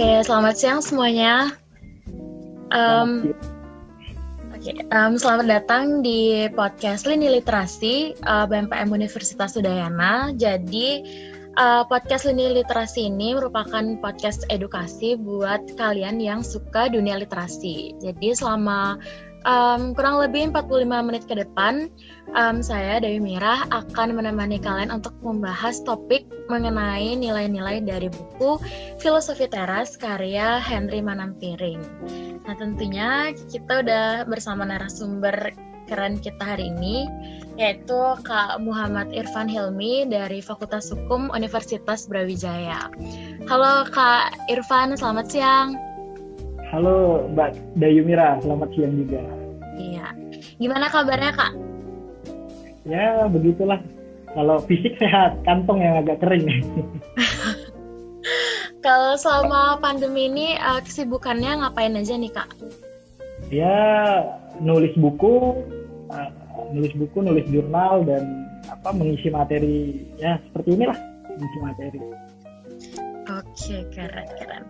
Oke, selamat siang semuanya. Um, Oke, um, selamat datang di podcast Lini Literasi uh, BMPM Universitas Udayana. Jadi uh, podcast Lini Literasi ini merupakan podcast edukasi buat kalian yang suka dunia literasi. Jadi selama um, kurang lebih 45 menit ke depan, um, saya Dewi Mirah akan menemani kalian untuk membahas topik mengenai nilai-nilai dari buku Filosofi Teras karya Henry Manampiring. Nah tentunya kita udah bersama narasumber keren kita hari ini yaitu Kak Muhammad Irfan Hilmi dari Fakultas Hukum Universitas Brawijaya. Halo Kak Irfan, selamat siang. Halo Mbak Dayumira, selamat siang juga. Iya. Gimana kabarnya Kak? Ya begitulah. Kalau fisik sehat, kantong yang agak kering. Kalau selama pandemi ini uh, kesibukannya ngapain aja nih Kak? Ya nulis buku, uh, nulis buku, nulis jurnal dan apa mengisi materi ya seperti inilah mengisi materi. Oke keren keren.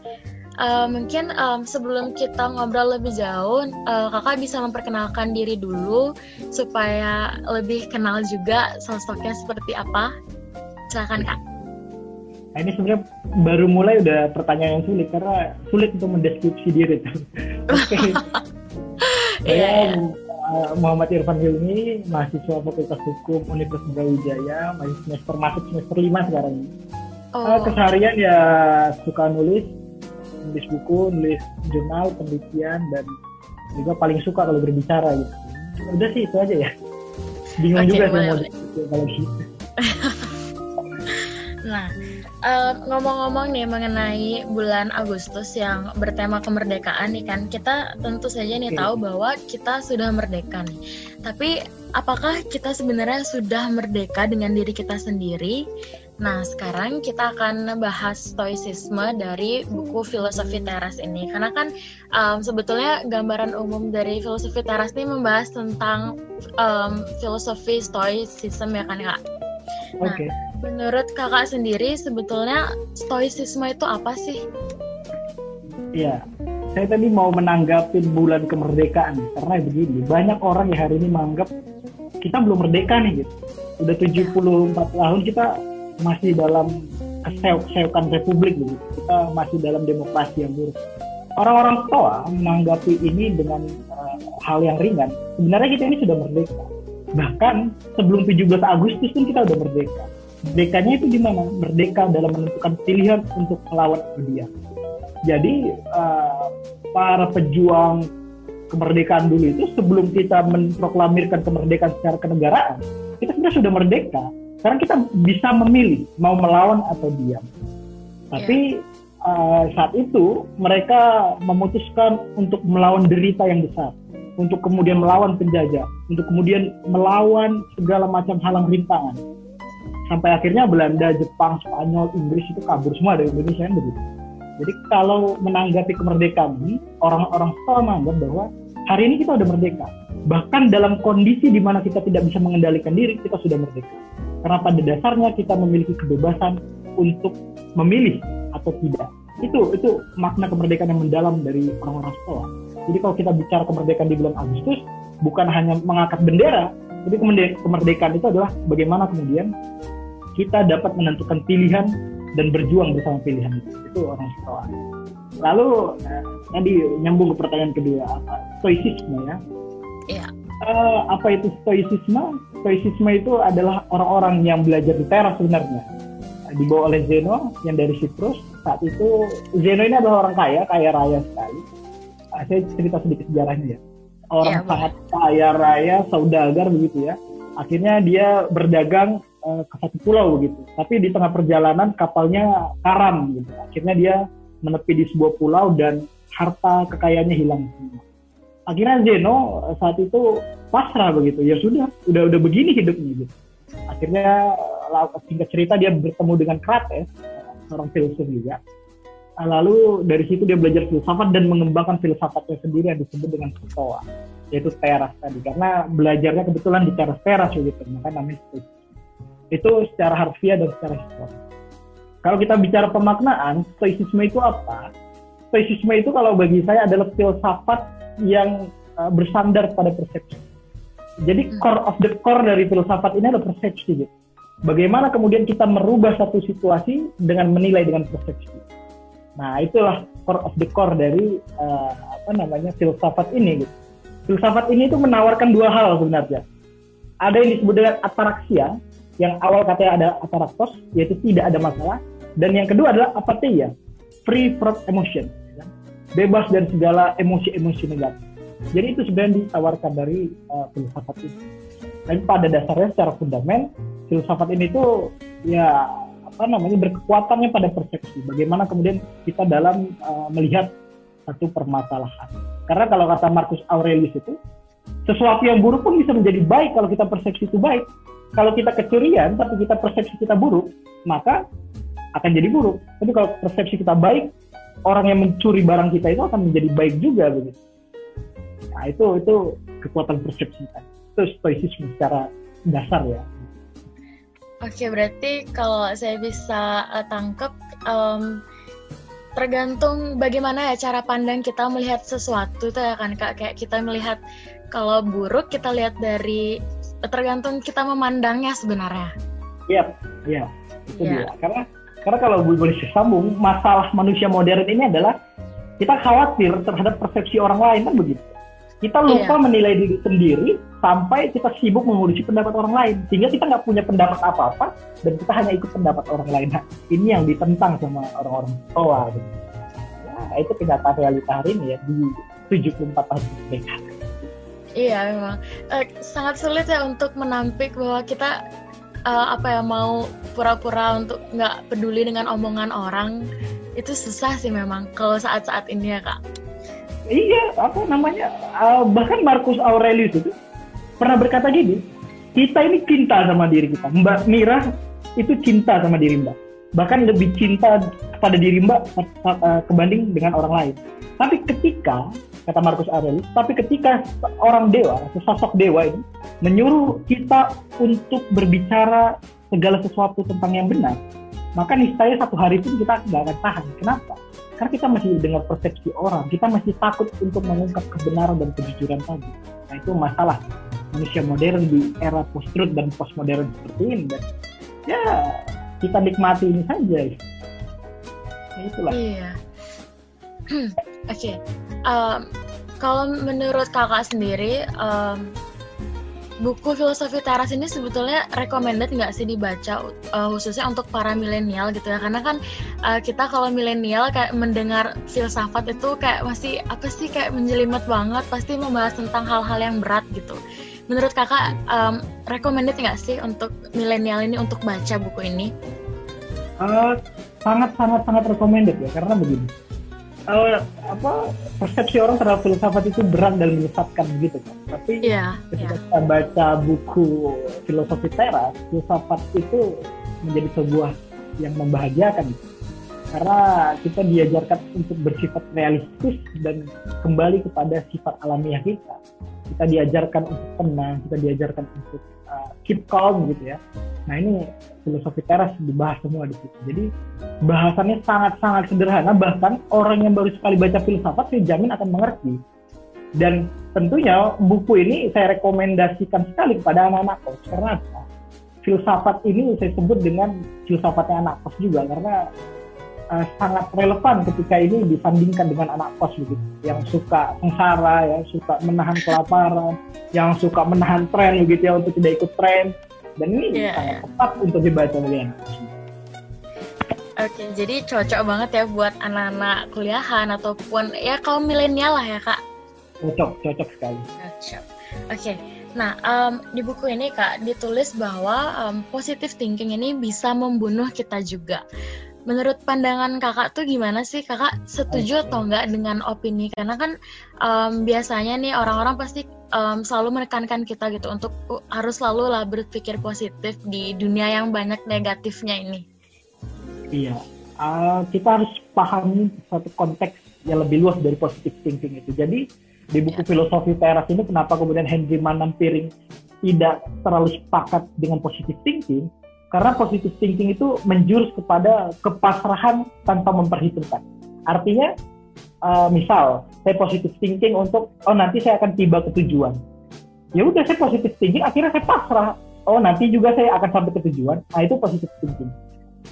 Uh, mungkin um, sebelum kita ngobrol lebih jauh, uh, kakak bisa memperkenalkan diri dulu supaya lebih kenal juga sosoknya seperti apa. Silakan kak. Nah, ini sebenarnya baru mulai udah pertanyaan yang sulit karena sulit untuk mendeskripsi diri. Oke. Saya uh, Muhammad Irfan Hilmi, mahasiswa Fakultas Hukum Universitas Brawijaya, masih semester masuk semester lima sekarang ini. Oh. Uh, keseharian ya suka nulis, nulis buku, nulis jurnal, penelitian, dan juga paling suka kalau berbicara gitu. Udah sih itu aja ya. Bingung okay, juga sih mau kalau gitu. nah, uh, ngomong-ngomong nih mengenai bulan Agustus yang bertema kemerdekaan nih kan, kita tentu saja nih okay. tahu bahwa kita sudah merdeka nih. Tapi apakah kita sebenarnya sudah merdeka dengan diri kita sendiri Nah, sekarang kita akan bahas stoicisme dari buku Filosofi Teras ini. Karena kan um, sebetulnya gambaran umum dari Filosofi Teras ini membahas tentang um, filosofi stoicism ya kan, Kak? Nah, okay. menurut Kakak sendiri sebetulnya stoicisme itu apa sih? Iya, saya tadi mau menanggapi bulan kemerdekaan karena begini, banyak orang yang hari ini menganggap kita belum merdeka nih gitu. Udah 74 tahun kita masih dalam keseok-seokan republik gitu. Kita masih dalam demokrasi yang buruk. Orang-orang tua menanggapi ini dengan uh, hal yang ringan. Sebenarnya kita ini sudah merdeka. Bahkan sebelum 17 Agustus pun kita sudah merdeka. Merdekanya itu di mana? Merdeka dalam menentukan pilihan untuk melawan dia. Jadi uh, para pejuang kemerdekaan dulu itu sebelum kita memproklamirkan kemerdekaan secara kenegaraan, kita sebenarnya sudah merdeka sekarang kita bisa memilih mau melawan atau diam. Tapi yeah. uh, saat itu mereka memutuskan untuk melawan derita yang besar, untuk kemudian melawan penjajah, untuk kemudian melawan segala macam halang rintangan. Sampai akhirnya Belanda, Jepang, Spanyol, Inggris itu kabur semua dari Indonesia kan begitu. Jadi kalau menanggapi kemerdekaan ini, orang-orang tua menganggap bahwa hari ini kita sudah merdeka. Bahkan dalam kondisi di mana kita tidak bisa mengendalikan diri, kita sudah merdeka. Karena pada dasarnya kita memiliki kebebasan untuk memilih atau tidak. Itu itu makna kemerdekaan yang mendalam dari orang-orang sekolah. Jadi kalau kita bicara kemerdekaan di bulan Agustus, bukan hanya mengangkat bendera, tapi kemerdekaan itu adalah bagaimana kemudian kita dapat menentukan pilihan dan berjuang bersama pilihan itu. Itu orang sekolah. Lalu eh, tadi nyambung ke pertanyaan kedua apa? Stoicisme ya. Iya. Uh, apa itu stoicisme? Stoicisme itu adalah orang-orang yang belajar di teras sebenarnya. Dibawa oleh Zeno yang dari Siprus. Saat itu Zeno ini adalah orang kaya, kaya raya sekali. Uh, saya cerita sedikit sejarahnya ya. Orang ya, sangat kaya raya, saudagar begitu ya. Akhirnya dia berdagang uh, ke satu pulau begitu. Tapi di tengah perjalanan kapalnya karam gitu. Akhirnya dia menepi di sebuah pulau dan harta kekayaannya hilang semua akhirnya Zeno eh, saat itu pasrah begitu. Ya sudah udah udah begini hidupnya gitu. Akhirnya eh, singkat cerita dia bertemu dengan Krates seorang filsuf juga. Lalu dari situ dia belajar filsafat dan mengembangkan filsafatnya sendiri yang disebut dengan Stoa yaitu teras tadi. Karena belajarnya kebetulan di teras teras begitu maka namanya itu. Secara harfiah dan secara historis Kalau kita bicara pemaknaan, stoicisme itu apa? Stoicisme itu kalau bagi saya adalah filsafat yang uh, bersandar pada persepsi. Jadi hmm. core of the core dari filsafat ini adalah persepsi. Gitu. Bagaimana kemudian kita merubah satu situasi dengan menilai dengan persepsi. Nah itulah core of the core dari uh, apa namanya filsafat ini. Gitu. Filsafat ini itu menawarkan dua hal sebenarnya. Ada yang disebut dengan ataraksia, yang awal katanya ada ataraktos, yaitu tidak ada masalah. Dan yang kedua adalah apatheia, free from emotion. Bebas dari segala emosi-emosi negatif. Jadi itu sebenarnya ditawarkan dari uh, filsafat ini. Dan pada dasarnya secara fundament, filsafat ini tuh ya apa namanya berkekuatannya pada persepsi. Bagaimana kemudian kita dalam uh, melihat satu permasalahan. Karena kalau kata Marcus Aurelius itu, sesuatu yang buruk pun bisa menjadi baik kalau kita persepsi itu baik. Kalau kita kecurian tapi kita persepsi kita buruk, maka akan jadi buruk. Tapi kalau persepsi kita baik, orang yang mencuri barang kita itu akan menjadi baik juga begitu. Nah itu itu kekuatan persepsi kan. Itu stoicisme secara dasar ya. Oke berarti kalau saya bisa uh, tangkap um, tergantung bagaimana ya cara pandang kita melihat sesuatu itu ya kan kak kayak kita melihat kalau buruk kita lihat dari tergantung kita memandangnya sebenarnya. Iya, iya. Itu yeah. dia. Karena karena kalau gue boleh sambung, masalah manusia modern ini adalah kita khawatir terhadap persepsi orang lain kan begitu. Kita lupa yeah. menilai diri sendiri sampai kita sibuk mengurusi pendapat orang lain. Sehingga kita nggak punya pendapat apa-apa dan kita hanya ikut pendapat orang lain. Nah, ini yang ditentang sama orang-orang tua. Gitu. Ya, itu kenyataan realita hari ini ya di 74 tahun mereka. Iya memang uh, sangat sulit ya untuk menampik bahwa kita uh, apa ya mau pura-pura untuk nggak peduli dengan omongan orang itu susah sih memang kalau saat-saat ini ya kak. Iya apa namanya uh, bahkan Marcus Aurelius itu pernah berkata gini kita ini cinta sama diri kita Mbak Mira itu cinta sama diri Mbak bahkan lebih cinta kepada diri Mbak uh, kebanding dengan orang lain. Tapi ketika kata Marcus Aurelius. Tapi ketika orang dewa, sosok dewa ini menyuruh kita untuk berbicara segala sesuatu tentang yang benar, maka niscaya satu hari pun kita nggak akan tahan. Kenapa? Karena kita masih dengar persepsi orang, kita masih takut untuk mengungkap kebenaran dan kejujuran tadi. Nah itu masalah manusia modern di era post-truth dan postmodern seperti ini. Dan ya kita nikmati ini saja. Ya, itulah. Iya. Oke, okay. um, kalau menurut kakak sendiri, um, buku filosofi teras ini sebetulnya recommended nggak sih dibaca uh, khususnya untuk para milenial gitu ya? Karena kan uh, kita kalau milenial kayak mendengar filsafat itu kayak masih apa sih kayak menjelimet banget, pasti membahas tentang hal-hal yang berat gitu. Menurut kakak, um, recommended nggak sih untuk milenial ini untuk baca buku ini? Uh, sangat sangat sangat recommended ya karena begini uh, apa persepsi orang terhadap filsafat itu berat dan menyesatkan gitu kan. Tapi yeah, ketika yeah. kita baca buku filosofi teras, filsafat itu menjadi sebuah yang membahagiakan gitu. Karena kita diajarkan untuk bersifat realistis dan kembali kepada sifat alamiah kita. Kita diajarkan untuk tenang, kita diajarkan untuk uh, keep calm gitu ya. Nah ini filosofi teras dibahas semua di situ. Jadi bahasannya sangat-sangat sederhana, bahkan orang yang baru sekali baca filsafat saya jamin akan mengerti. Dan tentunya buku ini saya rekomendasikan sekali kepada anak-anak kos karena filsafat ini saya sebut dengan filsafatnya anak kos juga karena uh, sangat relevan ketika ini disandingkan dengan anak kos begitu yang suka sengsara ya suka menahan kelaparan yang suka menahan tren begitu ya untuk tidak ikut tren dan ini yeah, sangat yeah. tepat untuk dibaca oleh anak Oke, jadi cocok banget ya buat anak-anak kuliahan ataupun ya kaum milenial lah ya kak. Cocok, cocok sekali. Cocok. Oke, nah um, di buku ini kak ditulis bahwa um, positive thinking ini bisa membunuh kita juga. Menurut pandangan kakak tuh gimana sih kakak setuju atau enggak dengan opini? Karena kan um, biasanya nih orang-orang pasti um, selalu menekankan kita gitu untuk uh, harus selalu lah berpikir positif di dunia yang banyak negatifnya ini. Iya, uh, kita harus pahami satu konteks yang lebih luas dari positive thinking itu. Jadi di buku ya. filosofi teras ini kenapa kemudian Henry Manan Piring tidak terlalu sepakat dengan positive thinking? Karena positive thinking itu menjurus kepada kepasrahan tanpa memperhitungkan. Artinya, uh, misal saya positive thinking untuk oh nanti saya akan tiba ke tujuan. Ya udah saya positive thinking, akhirnya saya pasrah. Oh nanti juga saya akan sampai ke tujuan. Nah itu positive thinking.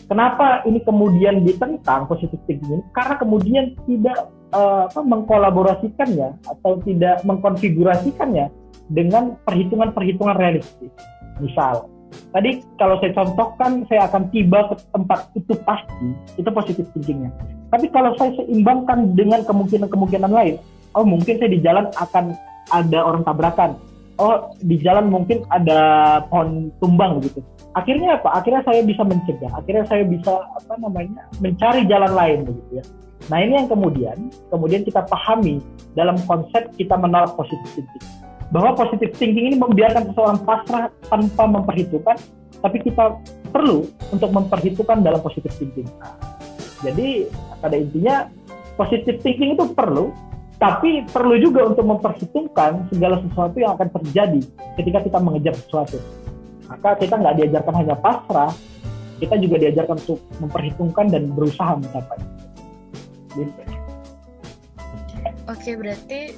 Kenapa ini kemudian ditentang positive thinking? Karena kemudian tidak uh, apa, mengkolaborasikannya atau tidak mengkonfigurasikannya dengan perhitungan-perhitungan realistis. Misal, Tadi kalau saya contohkan, saya akan tiba ke tempat itu pasti, itu positif thinkingnya. Tapi kalau saya seimbangkan dengan kemungkinan-kemungkinan lain, oh mungkin saya di jalan akan ada orang tabrakan, oh di jalan mungkin ada pohon tumbang gitu. Akhirnya apa? Akhirnya saya bisa mencegah, akhirnya saya bisa apa namanya mencari jalan lain begitu ya. Nah ini yang kemudian kemudian kita pahami dalam konsep kita menolak positif thinking bahwa positive thinking ini membiarkan seseorang pasrah tanpa memperhitungkan, tapi kita perlu untuk memperhitungkan dalam positive thinking. Jadi pada intinya positive thinking itu perlu, tapi perlu juga untuk memperhitungkan segala sesuatu yang akan terjadi ketika kita mengejar sesuatu. Maka kita nggak diajarkan hanya pasrah, kita juga diajarkan untuk memperhitungkan dan berusaha mencapai. Gitu. Oke, berarti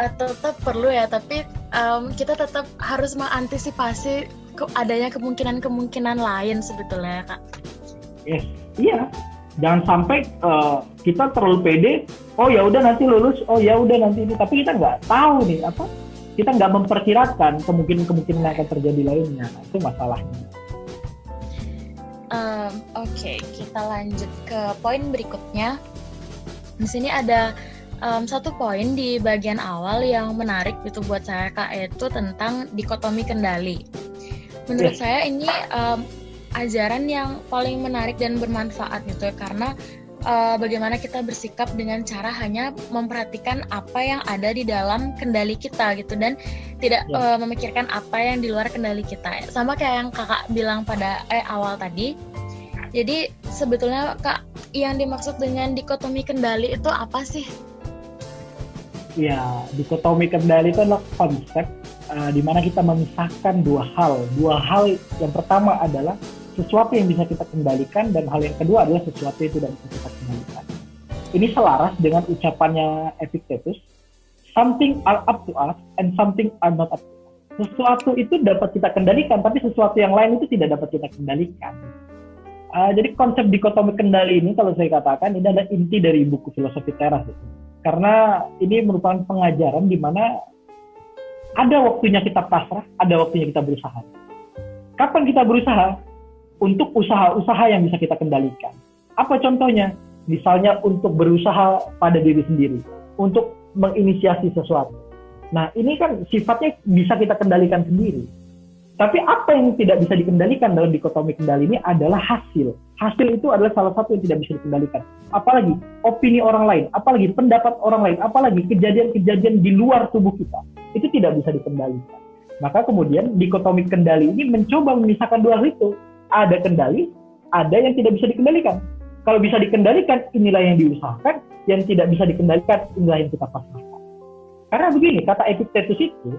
uh, tetap perlu ya tapi um, kita tetap harus mengantisipasi ke adanya kemungkinan-kemungkinan lain sebetulnya ya, kak. Yes, iya. Jangan sampai uh, kita terlalu pede. Oh ya udah nanti lulus. Oh ya udah nanti ini. Tapi kita nggak tahu nih apa. Kita nggak memperkirakan kemungkinan-kemungkinan yang akan terjadi lainnya. Nah, itu masalahnya. Um, Oke, okay. kita lanjut ke poin berikutnya. Di sini ada um, satu poin di bagian awal yang menarik itu buat saya kak itu tentang dikotomi kendali. Menurut yeah. saya ini um, ajaran yang paling menarik dan bermanfaat gitu ya karena uh, bagaimana kita bersikap dengan cara hanya memperhatikan apa yang ada di dalam kendali kita gitu dan tidak yeah. Ya. uh, memikirkan apa yang di luar kendali kita. Sama kayak yang kakak bilang pada eh awal tadi. Jadi sebetulnya kak yang dimaksud dengan dikotomi kendali itu apa sih? Ya dikotomi kendali itu adalah konsep uh, di mana kita memisahkan dua hal. Dua hal yang pertama adalah sesuatu yang bisa kita kendalikan dan hal yang kedua adalah sesuatu yang tidak bisa kita kendalikan. Ini selaras dengan ucapannya Epictetus, something are up to us and something are not up to us. Sesuatu itu dapat kita kendalikan, tapi sesuatu yang lain itu tidak dapat kita kendalikan. Uh, jadi konsep dikotomi kendali ini kalau saya katakan ini adalah inti dari buku filosofi teras. Gitu karena ini merupakan pengajaran di mana ada waktunya kita pasrah, ada waktunya kita berusaha. Kapan kita berusaha? Untuk usaha-usaha yang bisa kita kendalikan. Apa contohnya? Misalnya untuk berusaha pada diri sendiri, untuk menginisiasi sesuatu. Nah, ini kan sifatnya bisa kita kendalikan sendiri tapi apa yang tidak bisa dikendalikan dalam dikotomi kendali ini adalah hasil. Hasil itu adalah salah satu yang tidak bisa dikendalikan. Apalagi opini orang lain, apalagi pendapat orang lain, apalagi kejadian-kejadian di luar tubuh kita. Itu tidak bisa dikendalikan. Maka kemudian dikotomi kendali ini mencoba memisahkan dua hal itu. Ada kendali, ada yang tidak bisa dikendalikan. Kalau bisa dikendalikan, inilah yang diusahakan. Yang tidak bisa dikendalikan, inilah yang kita pasrahkan. Karena begini, kata Epictetus itu,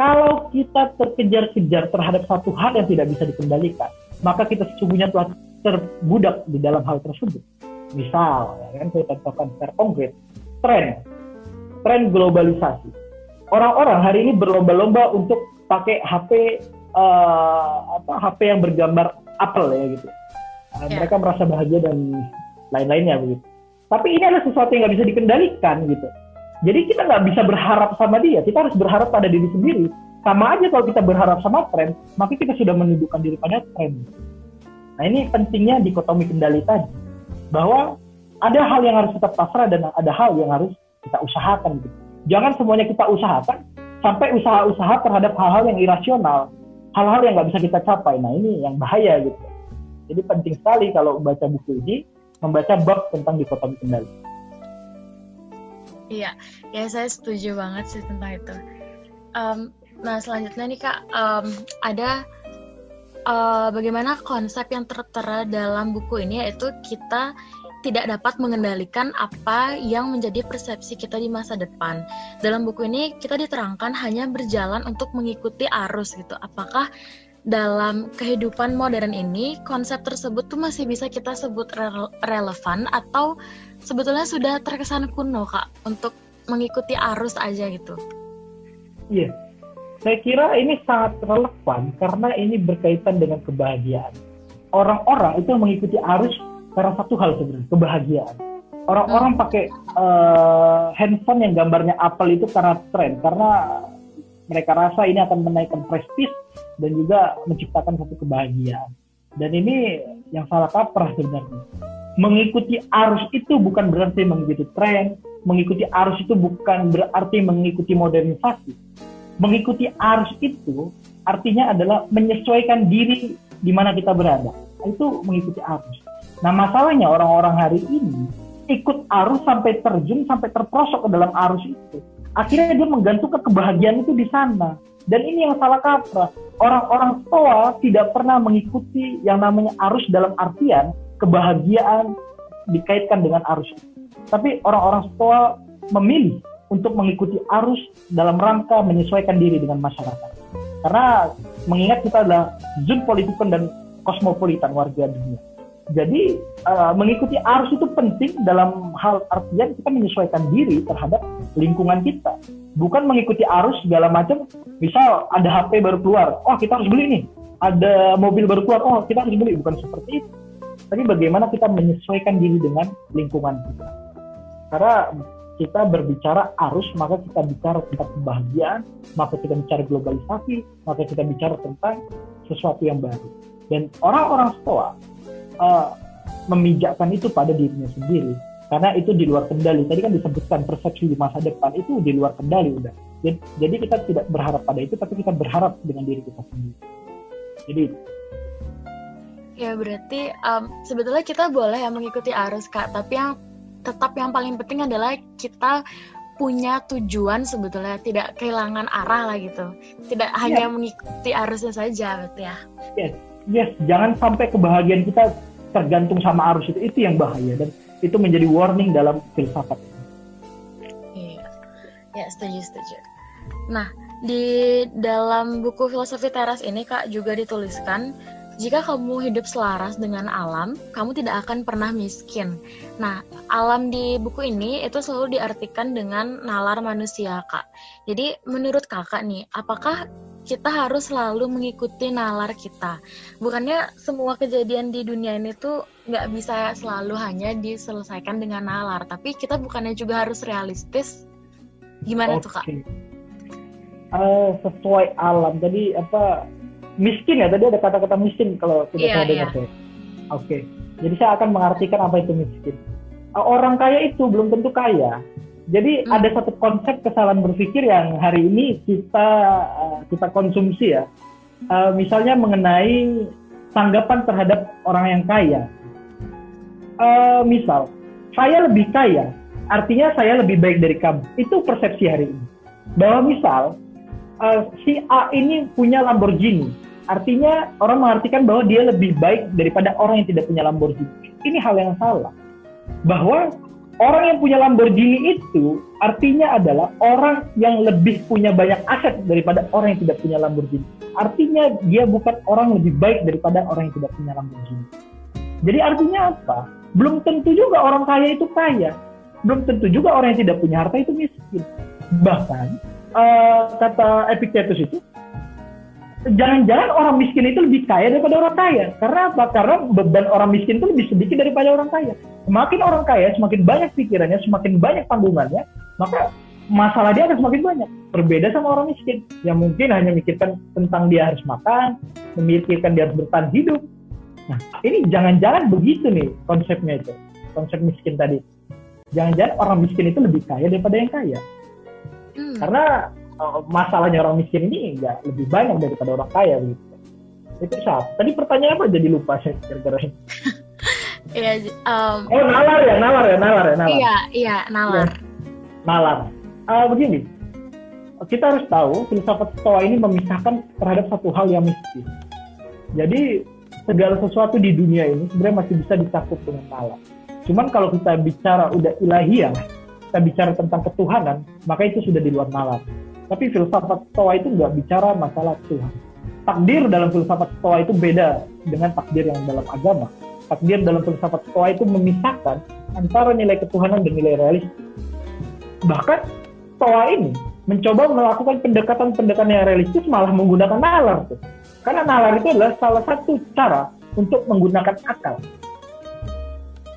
kalau kita terkejar-kejar terhadap satu hal yang tidak bisa dikendalikan, maka kita sesungguhnya telah terbudak di dalam hal tersebut. Misal, ya kan saya contohkan secara konkret, tren, tren globalisasi. Orang-orang hari ini berlomba-lomba untuk pakai HP uh, apa HP yang bergambar apel ya gitu. Uh, yeah. Mereka merasa bahagia dan lain-lainnya begitu. Tapi ini adalah sesuatu yang nggak bisa dikendalikan gitu. Jadi kita nggak bisa berharap sama dia, kita harus berharap pada diri sendiri. Sama aja kalau kita berharap sama tren, maka kita sudah menundukkan diri pada tren. Nah ini pentingnya dikotomi kendali tadi, bahwa ada hal yang harus kita pasrah dan ada hal yang harus kita usahakan. Gitu. Jangan semuanya kita usahakan, sampai usaha-usaha terhadap hal-hal yang irasional, hal-hal yang nggak bisa kita capai. Nah ini yang bahaya gitu. Jadi penting sekali kalau membaca buku ini, membaca bab tentang dikotomi kendali. Iya, ya saya setuju banget sih tentang itu. Um, nah selanjutnya nih kak, um, ada uh, bagaimana konsep yang tertera dalam buku ini yaitu kita tidak dapat mengendalikan apa yang menjadi persepsi kita di masa depan. Dalam buku ini kita diterangkan hanya berjalan untuk mengikuti arus gitu. Apakah dalam kehidupan modern ini konsep tersebut tuh masih bisa kita sebut re relevan atau sebetulnya sudah terkesan kuno kak untuk mengikuti arus aja gitu? Iya, saya kira ini sangat relevan karena ini berkaitan dengan kebahagiaan. Orang-orang itu mengikuti arus karena satu hal sebenarnya kebahagiaan. Orang-orang hmm. pakai uh, handphone yang gambarnya apel itu karena tren, karena mereka rasa ini akan menaikkan prestis dan juga menciptakan satu kebahagiaan. Dan ini yang salah kaprah sebenarnya. Mengikuti arus itu bukan berarti mengikuti tren, mengikuti arus itu bukan berarti mengikuti modernisasi. Mengikuti arus itu artinya adalah menyesuaikan diri di mana kita berada. Itu mengikuti arus. Nah masalahnya orang-orang hari ini ikut arus sampai terjun, sampai terprosok ke dalam arus itu akhirnya dia menggantungkan kebahagiaan itu di sana. Dan ini yang salah kaprah. Orang-orang tua tidak pernah mengikuti yang namanya arus dalam artian kebahagiaan dikaitkan dengan arus. Tapi orang-orang tua memilih untuk mengikuti arus dalam rangka menyesuaikan diri dengan masyarakat. Karena mengingat kita adalah zon politikon dan kosmopolitan warga dunia jadi uh, mengikuti arus itu penting dalam hal artian kita menyesuaikan diri terhadap lingkungan kita. Bukan mengikuti arus segala macam. Misal ada HP baru keluar, oh kita harus beli nih. Ada mobil baru keluar, oh kita harus beli. Bukan seperti itu. Tapi bagaimana kita menyesuaikan diri dengan lingkungan kita. Karena kita berbicara arus, maka kita bicara tentang kebahagiaan, maka kita bicara globalisasi, maka kita bicara tentang sesuatu yang baru. Dan orang-orang stoa uh, memijakkan itu pada dirinya sendiri. Karena itu di luar kendali. Tadi kan disebutkan persepsi di masa depan itu di luar kendali udah. Jadi kita tidak berharap pada itu tapi kita berharap dengan diri kita sendiri. Jadi ya berarti um, sebetulnya kita boleh ya mengikuti arus kak. Tapi yang tetap yang paling penting adalah kita punya tujuan sebetulnya. Tidak kehilangan arah lah gitu. Tidak yeah. hanya mengikuti arusnya saja betul ya. Yes. Yes. Jangan sampai kebahagiaan kita tergantung sama arus itu itu yang bahaya dan itu menjadi warning dalam filsafat. Iya, ya setuju setuju. Nah di dalam buku filosofi teras ini kak juga dituliskan jika kamu hidup selaras dengan alam, kamu tidak akan pernah miskin. Nah, alam di buku ini itu selalu diartikan dengan nalar manusia, Kak. Jadi, menurut Kakak nih, apakah kita harus selalu mengikuti nalar kita. Bukannya semua kejadian di dunia ini tuh nggak bisa selalu hanya diselesaikan dengan nalar, tapi kita bukannya juga harus realistis. Gimana okay. tuh kak? Uh, sesuai alam. Jadi apa miskin ya? Tadi ada kata-kata miskin kalau tidak yeah, saya dengar yeah. Oke. Okay. Jadi saya akan mengartikan apa itu miskin. Uh, orang kaya itu belum tentu kaya jadi hmm. ada satu konsep kesalahan berpikir yang hari ini kita uh, kita konsumsi ya. Uh, misalnya mengenai tanggapan terhadap orang yang kaya. Uh, misal, saya lebih kaya, artinya saya lebih baik dari kamu. Itu persepsi hari ini. Bahwa misal uh, si A ini punya Lamborghini, artinya orang mengartikan bahwa dia lebih baik daripada orang yang tidak punya Lamborghini. Ini hal yang salah. Bahwa orang yang punya Lamborghini itu artinya adalah orang yang lebih punya banyak aset daripada orang yang tidak punya Lamborghini. Artinya dia bukan orang lebih baik daripada orang yang tidak punya Lamborghini. Jadi artinya apa? Belum tentu juga orang kaya itu kaya. Belum tentu juga orang yang tidak punya harta itu miskin. Bahkan uh, kata Epictetus itu jangan-jangan orang miskin itu lebih kaya daripada orang kaya. Karena apa? Karena beban orang miskin itu lebih sedikit daripada orang kaya. Semakin orang kaya, semakin banyak pikirannya, semakin banyak tanggungannya, maka masalah dia akan semakin banyak. Berbeda sama orang miskin yang mungkin hanya memikirkan tentang dia harus makan, memikirkan dia harus bertahan hidup. Nah, ini jangan-jangan begitu nih konsepnya itu, konsep miskin tadi. Jangan-jangan orang miskin itu lebih kaya daripada yang kaya. Hmm. Karena Oh, masalahnya orang miskin ini nggak lebih banyak daripada orang kaya gitu. Itu siapa? Tadi pertanyaan apa jadi lupa saya kira-kira. Iya. um, oh nalar ya, nalar ya, nalar ya, nalar. Iya, iya, nalar. Ya. Nalar. Uh, begini, kita harus tahu filsafat stoa ini memisahkan terhadap satu hal yang mistis. Jadi segala sesuatu di dunia ini sebenarnya masih bisa dicakup dengan nalar. Cuman kalau kita bicara udah ilahiyah, kita bicara tentang ketuhanan, maka itu sudah di luar nalar. Tapi filsafat Stoa itu nggak bicara masalah Tuhan. takdir dalam filsafat stoa itu beda dengan takdir yang dalam agama. Takdir dalam filsafat stoa itu memisahkan antara nilai ketuhanan dan nilai realistis. Bahkan stoa ini mencoba melakukan pendekatan-pendekatan yang realistis malah menggunakan nalar tuh. Karena nalar itu adalah salah satu cara untuk menggunakan akal.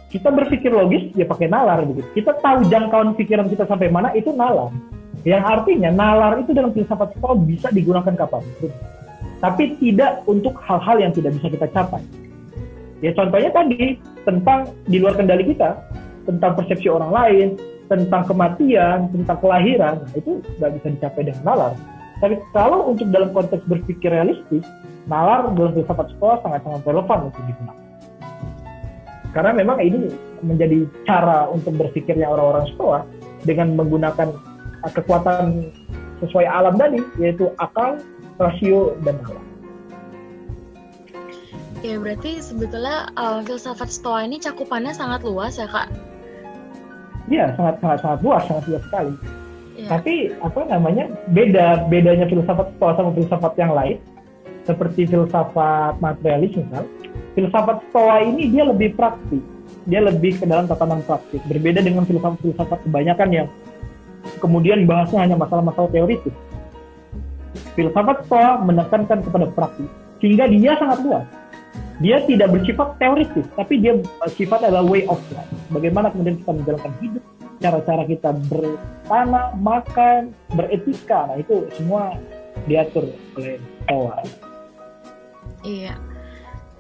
Kita berpikir logis ya pakai nalar begitu. Kita tahu jangkauan pikiran kita sampai mana itu nalar. Yang artinya nalar itu dalam filsafat stoa bisa digunakan kapan pun tapi tidak untuk hal-hal yang tidak bisa kita capai. Ya contohnya tadi tentang di luar kendali kita, tentang persepsi orang lain, tentang kematian, tentang kelahiran, nah, itu nggak bisa dicapai dengan nalar. Tapi kalau untuk dalam konteks berpikir realistis, nalar dalam filsafat sekolah sangat-sangat relevan untuk digunakan. Karena memang ini menjadi cara untuk berpikirnya orang-orang stoa dengan menggunakan kekuatan sesuai alam tadi, yaitu akal, rasio dan alam. Ya berarti sebetulnya uh, filsafat Stoa ini cakupannya sangat luas ya kak? Iya sangat sangat sangat luas sangat luas sekali. Ya. Tapi apa namanya beda bedanya filsafat Stoa sama filsafat yang lain seperti filsafat materialis misal. Filsafat Stoa ini dia lebih praktis, dia lebih ke dalam tatanan praktis. Berbeda dengan filsafat-filsafat kebanyakan yang kemudian bahasnya hanya masalah-masalah teoritis filsafat Stoa menekankan kepada praktis sehingga dia sangat luas. Dia tidak bersifat teoritis, tapi dia sifat adalah way of life. Bagaimana kemudian kita menjalankan hidup, cara-cara kita bertanam, makan, beretika, nah itu semua diatur oleh Stoa. Iya.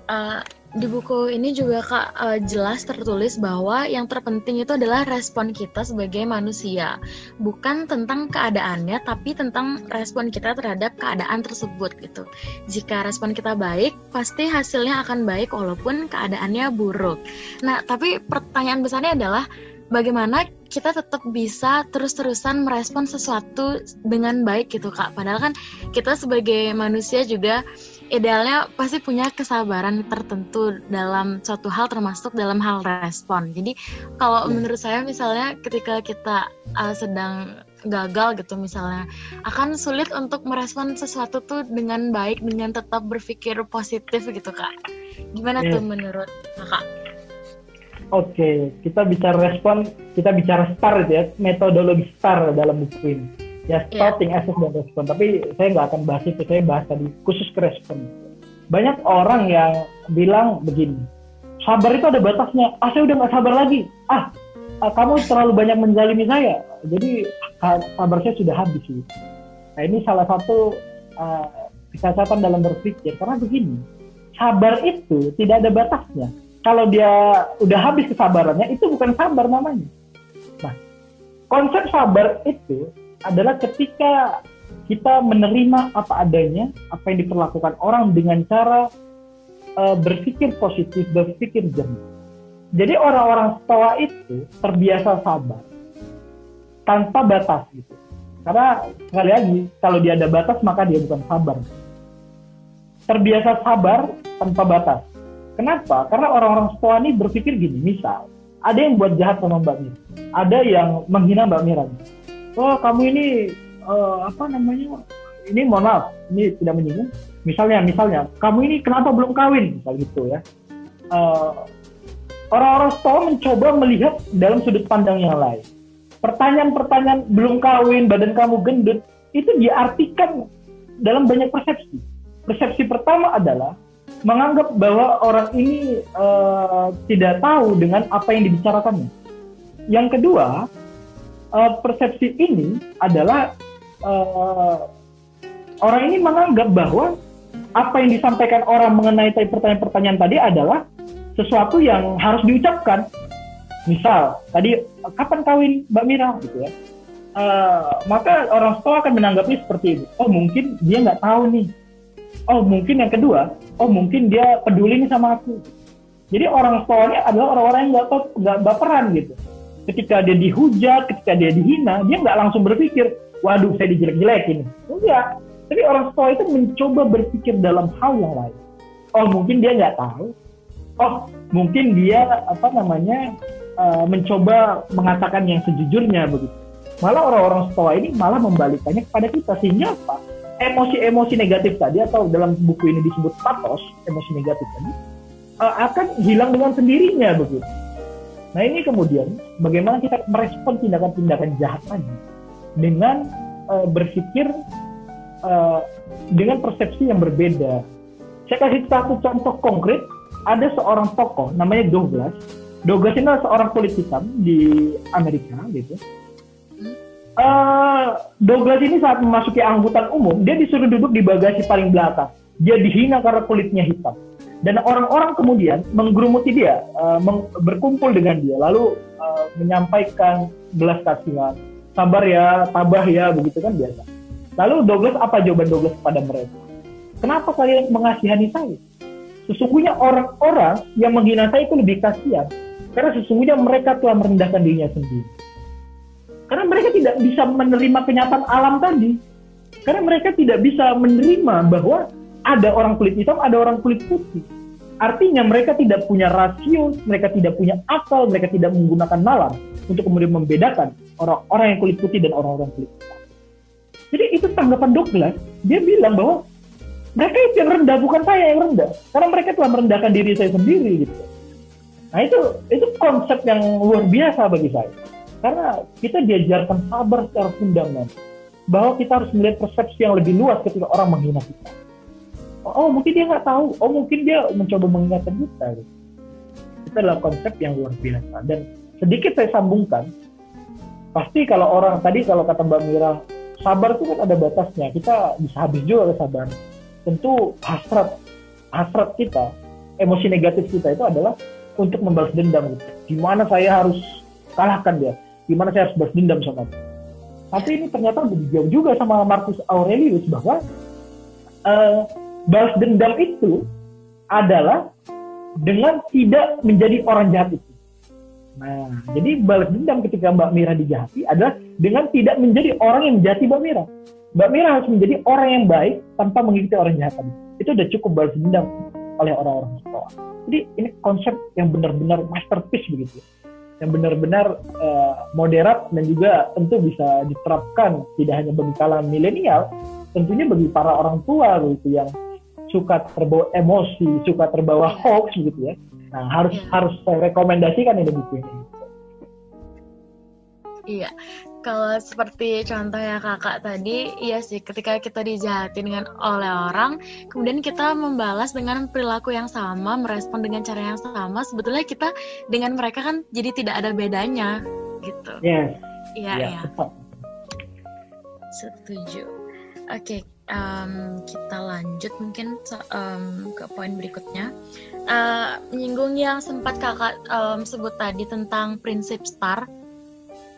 Uh, di buku ini juga kak uh, jelas tertulis bahwa yang terpenting itu adalah respon kita sebagai manusia. Bukan tentang keadaannya tapi tentang respon kita terhadap keadaan tersebut gitu. Jika respon kita baik pasti hasilnya akan baik walaupun keadaannya buruk. Nah tapi pertanyaan besarnya adalah bagaimana kita tetap bisa terus-terusan merespon sesuatu dengan baik gitu kak? Padahal kan kita sebagai manusia juga idealnya pasti punya kesabaran tertentu dalam suatu hal termasuk dalam hal respon. Jadi kalau yeah. menurut saya misalnya ketika kita uh, sedang gagal gitu misalnya akan sulit untuk merespon sesuatu tuh dengan baik dengan tetap berpikir positif gitu kak. Gimana yeah. tuh menurut kakak? Oke, okay, kita bicara respon, kita bicara STAR ya, metodologi STAR dalam buku ini ya starting yeah. assess dan respon. Tapi saya nggak akan bahas itu saya bahas tadi khusus ke respon. Banyak orang yang bilang begini sabar itu ada batasnya. Ah saya udah nggak sabar lagi. Ah, ah kamu terlalu banyak menjalimi saya. Jadi sabar saya sudah habis gitu. nah ini salah satu uh, kecacatan dalam berpikir. Karena begini sabar itu tidak ada batasnya. Kalau dia udah habis kesabarannya itu bukan sabar namanya. Nah konsep sabar itu adalah ketika kita menerima apa adanya, apa yang diperlakukan orang dengan cara uh, berpikir positif, berpikir jernih. Jadi orang-orang stoa itu terbiasa sabar tanpa batas gitu. Karena sekali lagi kalau dia ada batas maka dia bukan sabar. Terbiasa sabar tanpa batas. Kenapa? Karena orang-orang stoa ini berpikir gini, misal ada yang buat jahat sama Mbak Mira, ada yang menghina Mbak Mira oh kamu ini uh, apa namanya? Ini mohon maaf ini tidak menyinggung. Misalnya misalnya kamu ini kenapa belum kawin? Misal gitu ya. Uh, orang-orang stoa mencoba melihat dalam sudut pandang yang lain. Pertanyaan-pertanyaan belum kawin badan kamu gendut itu diartikan dalam banyak persepsi. Persepsi pertama adalah menganggap bahwa orang ini uh, tidak tahu dengan apa yang dibicarakannya. Yang kedua uh, persepsi ini adalah uh, orang ini menganggap bahwa apa yang disampaikan orang mengenai pertanyaan-pertanyaan tadi adalah sesuatu yang harus diucapkan. Misal, tadi kapan kawin Mbak Mira gitu ya. Uh, maka orang tua akan menanggapi seperti itu. Oh mungkin dia nggak tahu nih. Oh mungkin yang kedua, oh mungkin dia peduli nih sama aku. Jadi orang ini adalah orang-orang yang nggak nggak baperan gitu ketika dia dihujat, ketika dia dihina, dia nggak langsung berpikir, waduh saya dijelek-jelekin. Enggak. Tapi orang tua itu mencoba berpikir dalam hal yang lain. Oh mungkin dia nggak tahu. Oh mungkin dia apa namanya uh, mencoba mengatakan yang sejujurnya begitu. Malah orang-orang stoa ini malah membalikannya kepada kita sehingga apa? emosi-emosi negatif tadi atau dalam buku ini disebut patos, emosi negatif tadi uh, akan hilang dengan sendirinya begitu. Nah ini kemudian bagaimana kita merespon tindakan-tindakan jahat tadi dengan uh, berpikir uh, dengan persepsi yang berbeda. Saya kasih satu contoh konkret. Ada seorang tokoh namanya Douglas. Douglas ini adalah seorang politikan di Amerika gitu. Uh, Douglas ini saat memasuki angkutan umum, dia disuruh duduk di bagasi paling belakang. Dia dihina karena kulitnya hitam dan orang-orang kemudian menggerumuti dia, uh, meng berkumpul dengan dia, lalu uh, menyampaikan belas kasihan, sabar ya, tabah ya, begitu kan biasa. Lalu Douglas apa jawaban Douglas kepada mereka? Kenapa kalian mengasihani saya? Sesungguhnya orang-orang yang menghina saya itu lebih kasihan, karena sesungguhnya mereka telah merendahkan dirinya sendiri. Karena mereka tidak bisa menerima kenyataan alam tadi. Karena mereka tidak bisa menerima bahwa ada orang kulit hitam, ada orang kulit putih. Artinya mereka tidak punya rasio, mereka tidak punya akal, mereka tidak menggunakan nalar untuk kemudian membedakan orang-orang yang kulit putih dan orang-orang kulit hitam. Jadi itu tanggapan Douglas. Dia bilang bahwa mereka itu yang rendah, bukan saya yang rendah. Karena mereka telah merendahkan diri saya sendiri gitu. Nah itu itu konsep yang luar biasa bagi saya. Karena kita diajarkan sabar secara fundamental. Bahwa kita harus melihat persepsi yang lebih luas ketika orang menghina kita oh mungkin dia nggak tahu oh mungkin dia mencoba mengingatkan kita itu adalah konsep yang luar biasa dan sedikit saya sambungkan pasti kalau orang tadi kalau kata Mbak Mira sabar itu kan ada batasnya kita bisa habis juga sabar tentu hasrat hasrat kita emosi negatif kita itu adalah untuk membalas dendam gitu. Gimana saya harus kalahkan dia? Gimana saya harus balas dendam sama dia? Tapi ini ternyata dijawab juga sama Marcus Aurelius bahwa uh, balas dendam itu adalah dengan tidak menjadi orang jahat itu. Nah, jadi balas dendam ketika Mbak Mira dijahati adalah dengan tidak menjadi orang yang menjahati Mbak Mira. Mbak Mira harus menjadi orang yang baik tanpa mengikuti orang jahat tadi. Itu udah cukup balas dendam oleh orang-orang sekolah. Jadi ini konsep yang benar-benar masterpiece begitu. Yang benar-benar uh, moderat dan juga tentu bisa diterapkan tidak hanya bagi kalangan milenial, tentunya bagi para orang tua gitu yang suka terbawa emosi, suka terbawa iya. hoax gitu ya. Nah, harus yeah. harus saya rekomendasikan ini buku ini. Iya, kalau seperti contohnya kakak tadi, iya sih ketika kita dijahatin dengan oleh orang, kemudian kita membalas dengan perilaku yang sama, merespon dengan cara yang sama, sebetulnya kita dengan mereka kan jadi tidak ada bedanya, gitu. Yes. Iya, iya. Ya. Setuju. Oke, okay, um, kita lanjut mungkin um, ke poin berikutnya. Uh, menyinggung yang sempat kakak um, sebut tadi tentang prinsip STAR.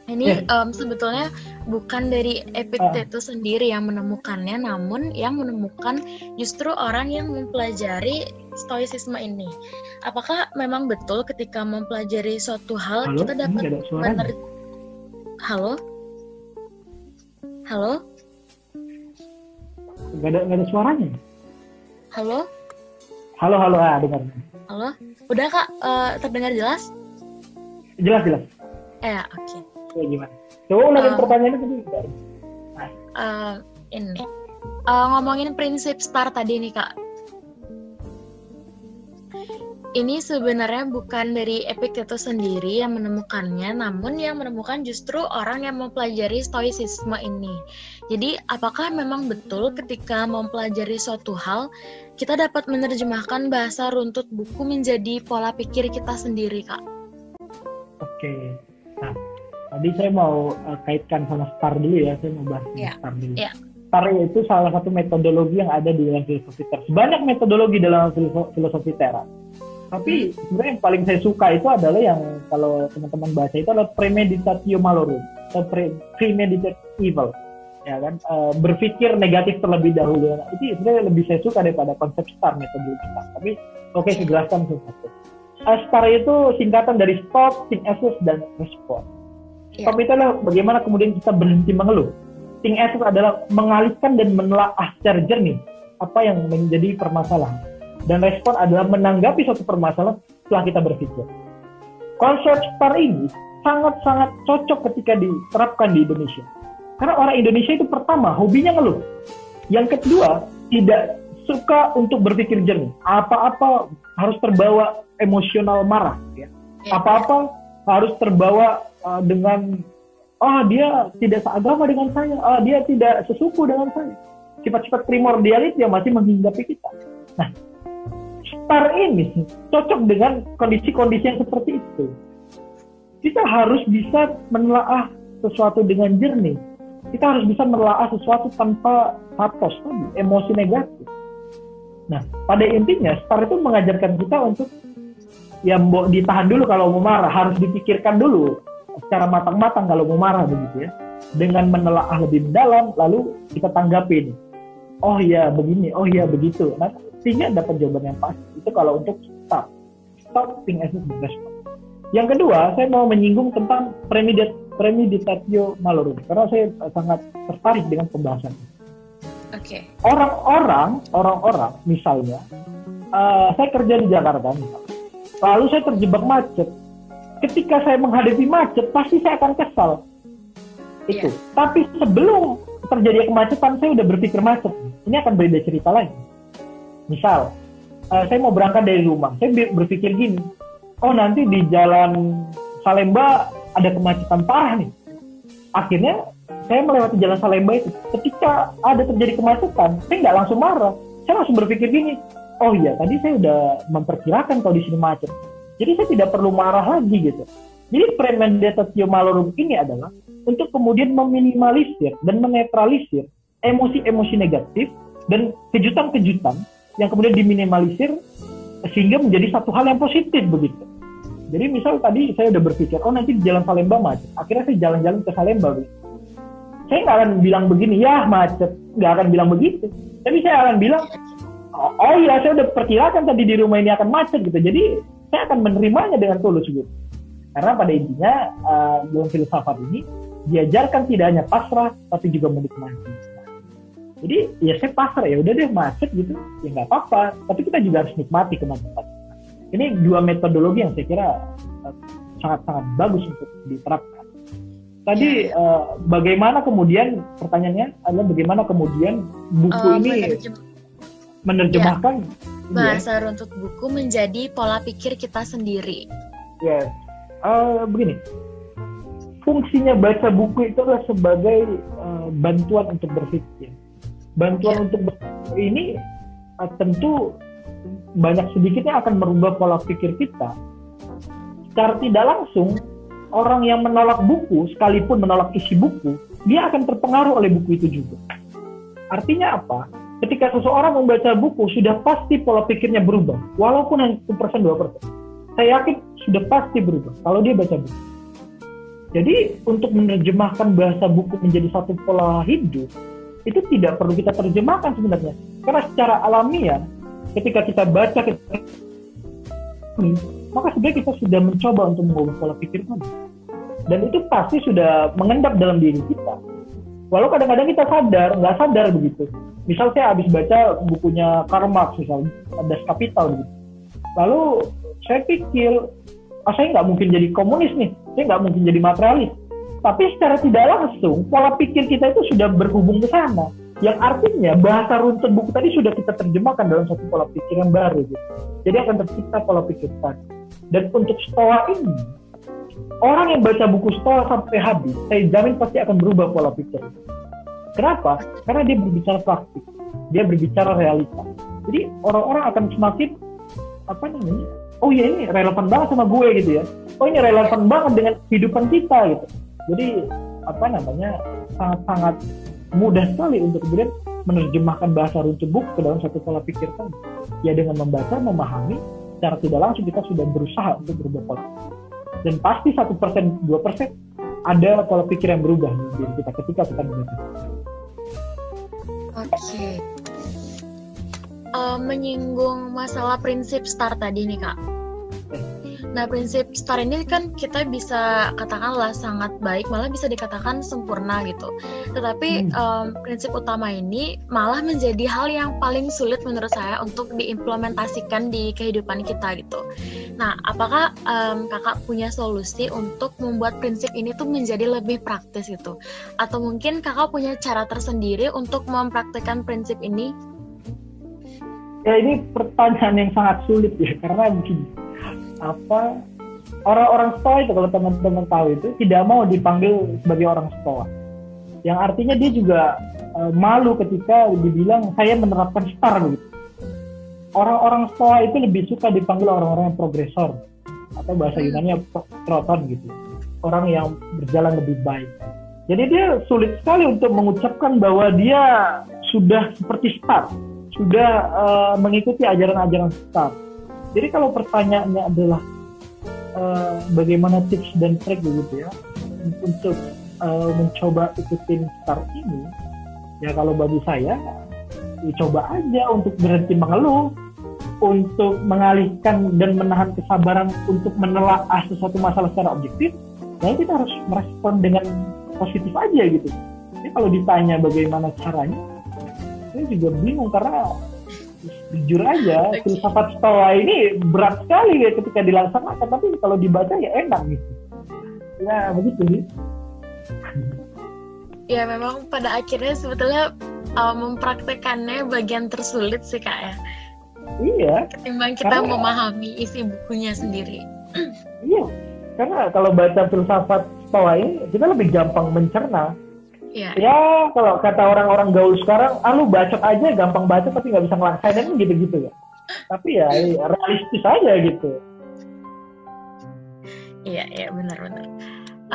Ini yeah. um, sebetulnya bukan dari Epictetus uh. sendiri yang menemukannya, namun yang menemukan justru orang yang mempelajari stoicisme ini. Apakah memang betul ketika mempelajari suatu hal Halo? kita dapat mener... Halo? Halo? Gak ada, gak ada suaranya. Halo? Halo, halo, ah, dengar. Halo? Udah kak, uh, terdengar jelas? Jelas, jelas. Eh, oke. Okay. Ya, gimana? Coba ulangin uh, pertanyaannya tadi. Nah. Uh, ini. Uh, ngomongin prinsip STAR tadi nih kak. Ini sebenarnya bukan dari Epictetus sendiri yang menemukannya, namun yang menemukan justru orang yang mempelajari stoicisme ini. Jadi, apakah memang betul ketika mempelajari suatu hal, kita dapat menerjemahkan bahasa runtut buku menjadi pola pikir kita sendiri, Kak? Oke. Nah, tadi saya mau uh, kaitkan sama STAR dulu ya, saya mau bahas yeah. STAR dulu. Yeah. STAR itu salah satu metodologi yang ada di dalam filosofi teras. Banyak metodologi dalam filosofi teras. Tapi hmm. sebenarnya yang paling saya suka itu adalah yang kalau teman-teman baca itu adalah premeditatio malorum atau pre premeditated evil ya kan? Uh, berpikir negatif terlebih dahulu. Nah, itu sebenarnya lebih saya suka daripada konsep star metode kita tapi oke okay, saya jelaskan satu uh, star itu singkatan dari stop think assess dan respond yeah. stop itu adalah bagaimana kemudian kita berhenti mengeluh. Think assess adalah mengalihkan dan menelaah secara jernih apa yang menjadi permasalahan. Dan respon adalah menanggapi suatu permasalahan setelah kita berpikir. Konsep star ini sangat-sangat cocok ketika diterapkan di Indonesia karena orang Indonesia itu pertama hobinya ngeluh. Yang kedua, tidak suka untuk berpikir jernih. Apa-apa harus terbawa emosional marah. Ya. ya. Apa-apa harus terbawa uh, dengan, oh dia tidak seagama dengan saya, oh dia tidak sesuku dengan saya. Sifat-sifat primordial itu yang masih menghinggapi kita. Nah, star ini cocok dengan kondisi-kondisi yang seperti itu. Kita harus bisa menelaah sesuatu dengan jernih. Kita harus bisa menelaah sesuatu tanpa patos tadi, emosi negatif. Nah, pada intinya star itu mengajarkan kita untuk ya ditahan dulu kalau mau marah, harus dipikirkan dulu secara matang-matang kalau mau marah begitu ya. Dengan menelaah lebih dalam, lalu kita tanggapin. Oh iya begini, oh iya begitu. Nah, sehingga dapat jawaban yang pasti. Itu kalau untuk stop. Stopping as response. Yang kedua, saya mau menyinggung tentang premeditat premeditatio malorum karena saya sangat tertarik dengan pembahasan ini. Oke. Okay. Orang-orang, orang-orang misalnya, uh, saya kerja di Jakarta misalnya, lalu saya terjebak macet. Ketika saya menghadapi macet, pasti saya akan kesal. Itu. Yeah. Tapi sebelum terjadi kemacetan, saya udah berpikir macet. Ini akan beda cerita lagi. Misal, uh, saya mau berangkat dari rumah, saya berpikir gini, oh nanti di jalan Salemba ada kemacetan parah nih. Akhirnya saya melewati jalan Salemba itu. Ketika ada terjadi kemacetan, saya nggak langsung marah. Saya langsung berpikir gini, oh iya tadi saya udah memperkirakan kalau di sini macet. Jadi saya tidak perlu marah lagi gitu. Jadi premeditatio malorum ini adalah untuk kemudian meminimalisir dan menetralisir emosi-emosi negatif dan kejutan-kejutan yang kemudian diminimalisir sehingga menjadi satu hal yang positif begitu. Jadi misal tadi saya udah berpikir, oh nanti di jalan Salemba macet. Akhirnya saya jalan-jalan ke Salemba. Saya nggak akan bilang begini, ya macet. Nggak akan bilang begitu. Tapi saya akan bilang, oh, oh iya saya udah perkirakan tadi di rumah ini akan macet gitu. Jadi saya akan menerimanya dengan tulus gitu. Karena pada intinya uh, dalam filsafat ini diajarkan tidak hanya pasrah tapi juga menikmati. Jadi ya saya pasrah ya udah deh macet gitu ya nggak apa-apa. Tapi kita juga harus nikmati kemacetan ini dua metodologi yang saya kira eh, sangat-sangat bagus untuk diterapkan. Tadi ya. uh, bagaimana kemudian pertanyaannya adalah bagaimana kemudian buku uh, ini menerjem menerjemahkan ya. bahasa ya. runtut buku menjadi pola pikir kita sendiri. Ya, uh, begini. Fungsinya baca buku itu adalah sebagai uh, bantuan untuk berpikir. Bantuan ya. untuk berpikir ini uh, tentu banyak sedikitnya akan merubah pola pikir kita. Secara tidak langsung, orang yang menolak buku, sekalipun menolak isi buku, dia akan terpengaruh oleh buku itu juga. Artinya apa? Ketika seseorang membaca buku, sudah pasti pola pikirnya berubah, walaupun hanya 1% 2%. Saya yakin sudah pasti berubah kalau dia baca buku. Jadi untuk menerjemahkan bahasa buku menjadi satu pola hidup, itu tidak perlu kita terjemahkan sebenarnya. Karena secara alamiah, ketika kita baca kita maka sebenarnya kita sudah mencoba untuk mengubah pola pikir kami dan itu pasti sudah mengendap dalam diri kita. Walau kadang-kadang kita sadar nggak sadar begitu. Misal saya habis baca bukunya Karl Marx misal Das Kapital begitu. Lalu saya pikir oh, saya nggak mungkin jadi komunis nih saya nggak mungkin jadi materialis. Tapi secara tidak langsung pola pikir kita itu sudah berhubung ke sana yang artinya bahasa runtut buku tadi sudah kita terjemahkan dalam satu pola pikir yang baru gitu. Jadi akan tercipta pola pikir tadi. Dan untuk stoa ini, orang yang baca buku stoa sampai habis, saya jamin pasti akan berubah pola pikir. Kenapa? Karena dia berbicara praktik, dia berbicara realita. Jadi orang-orang akan semakin apa namanya? Oh iya ini relevan banget sama gue gitu ya. Oh ini relevan banget dengan kehidupan kita gitu. Jadi apa namanya sangat-sangat mudah sekali untuk kemudian menerjemahkan bahasa runtut buku ke dalam satu pola pikir tadi. Ya dengan membaca, memahami, secara tidak langsung kita sudah berusaha untuk berubah pola. Dan pasti satu persen, dua persen ada pola pikir yang berubah di diri kita ketika kita membaca. Oke. Okay. Uh, menyinggung masalah prinsip start tadi nih kak. Nah, prinsip STAR ini kan kita bisa katakanlah sangat baik, malah bisa dikatakan sempurna gitu. Tetapi hmm. um, prinsip utama ini malah menjadi hal yang paling sulit menurut saya untuk diimplementasikan di kehidupan kita gitu. Nah, apakah um, kakak punya solusi untuk membuat prinsip ini tuh menjadi lebih praktis gitu? Atau mungkin kakak punya cara tersendiri untuk mempraktikkan prinsip ini? Ya ini pertanyaan yang sangat sulit ya karena begini apa orang-orang stoa itu kalau teman-teman tahu itu tidak mau dipanggil sebagai orang stoa yang artinya dia juga uh, malu ketika dibilang saya menerapkan star begitu orang-orang stoa itu lebih suka dipanggil orang-orang yang progresor atau bahasa hmm. Yunani proton gitu. Orang yang berjalan lebih baik. Jadi dia sulit sekali untuk mengucapkan bahwa dia sudah seperti star sudah uh, mengikuti ajaran-ajaran star jadi kalau pertanyaannya adalah uh, bagaimana tips dan trik gitu ya untuk uh, mencoba ikutin start ini, ya kalau bagi saya, ya coba aja untuk berhenti mengeluh, untuk mengalihkan dan menahan kesabaran untuk menelaah sesuatu masalah secara objektif, ya kita harus merespon dengan positif aja gitu. Jadi kalau ditanya bagaimana caranya, saya juga bingung karena jujur aja okay. filsafat stoa ini berat sekali ya ketika dilaksanakan tapi kalau dibaca ya enak gitu. Ya begitu sih ya memang pada akhirnya sebetulnya uh, mempraktekannya bagian tersulit sih kak ya. Iya. Ketimbang kita karena, memahami isi bukunya sendiri. Iya. Karena kalau baca filsafat stoa ini kita lebih gampang mencerna Yeah. Ya kalau kata orang-orang gaul sekarang, ah lu bacot aja, gampang baca tapi nggak bisa ngelaksain kan gitu-gitu ya. Tapi ya realistis aja gitu. Iya, iya benar-benar.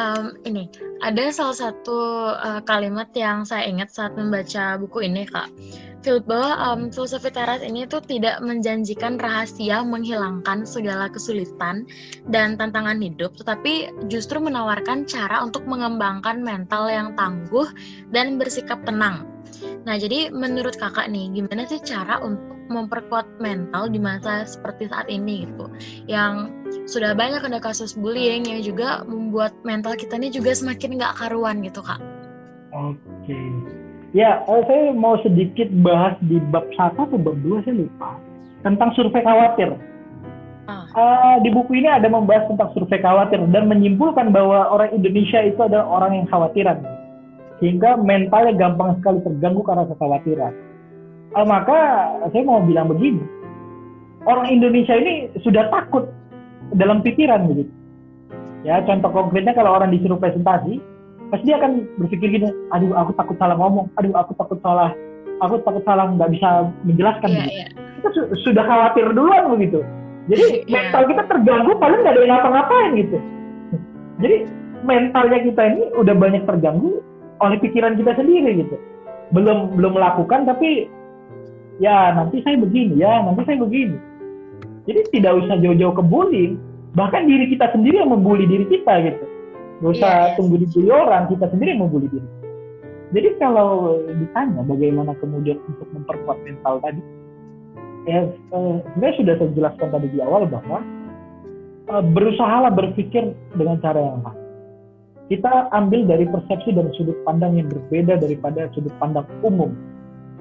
Um, ini ada salah satu uh, kalimat yang saya ingat saat membaca buku ini kak bahwa um, filosofi teras ini tuh tidak menjanjikan rahasia menghilangkan segala kesulitan dan tantangan hidup, tetapi justru menawarkan cara untuk mengembangkan mental yang tangguh dan bersikap tenang. Nah, jadi menurut kakak nih, gimana sih cara untuk memperkuat mental di masa seperti saat ini gitu, yang sudah banyak ada kasus bullying yang juga membuat mental kita ini juga semakin nggak karuan gitu kak. Oke. Okay Ya, eh, saya mau sedikit bahas di bab satu atau bab dua saya lupa tentang survei khawatir. Ah. Uh, di buku ini ada membahas tentang survei khawatir dan menyimpulkan bahwa orang Indonesia itu adalah orang yang khawatiran, sehingga mentalnya gampang sekali terganggu karena kekhawatiran. Uh, maka saya mau bilang begini, orang Indonesia ini sudah takut dalam pikiran begitu. Ya, contoh konkretnya kalau orang disuruh presentasi, pasti dia akan berpikir gini aduh aku takut salah ngomong aduh aku takut salah aku takut salah nggak bisa menjelaskan yeah, yeah. kita su sudah khawatir duluan begitu jadi yeah. mental kita terganggu paling nggak ada yang ngapa-ngapain gitu jadi mentalnya kita ini udah banyak terganggu oleh pikiran kita sendiri gitu belum belum melakukan tapi ya nanti saya begini ya nanti saya begini jadi tidak usah jauh-jauh ke bullying bahkan diri kita sendiri yang membuli diri kita gitu Gak usah yeah, yeah. tunggu dibully orang, kita sendiri mau bully diri. Jadi kalau ditanya bagaimana kemudian untuk memperkuat mental tadi, ya eh, sebenarnya sudah saya jelaskan tadi di awal bahwa eh, berusahalah berpikir dengan cara yang lain. Kita ambil dari persepsi dan sudut pandang yang berbeda daripada sudut pandang umum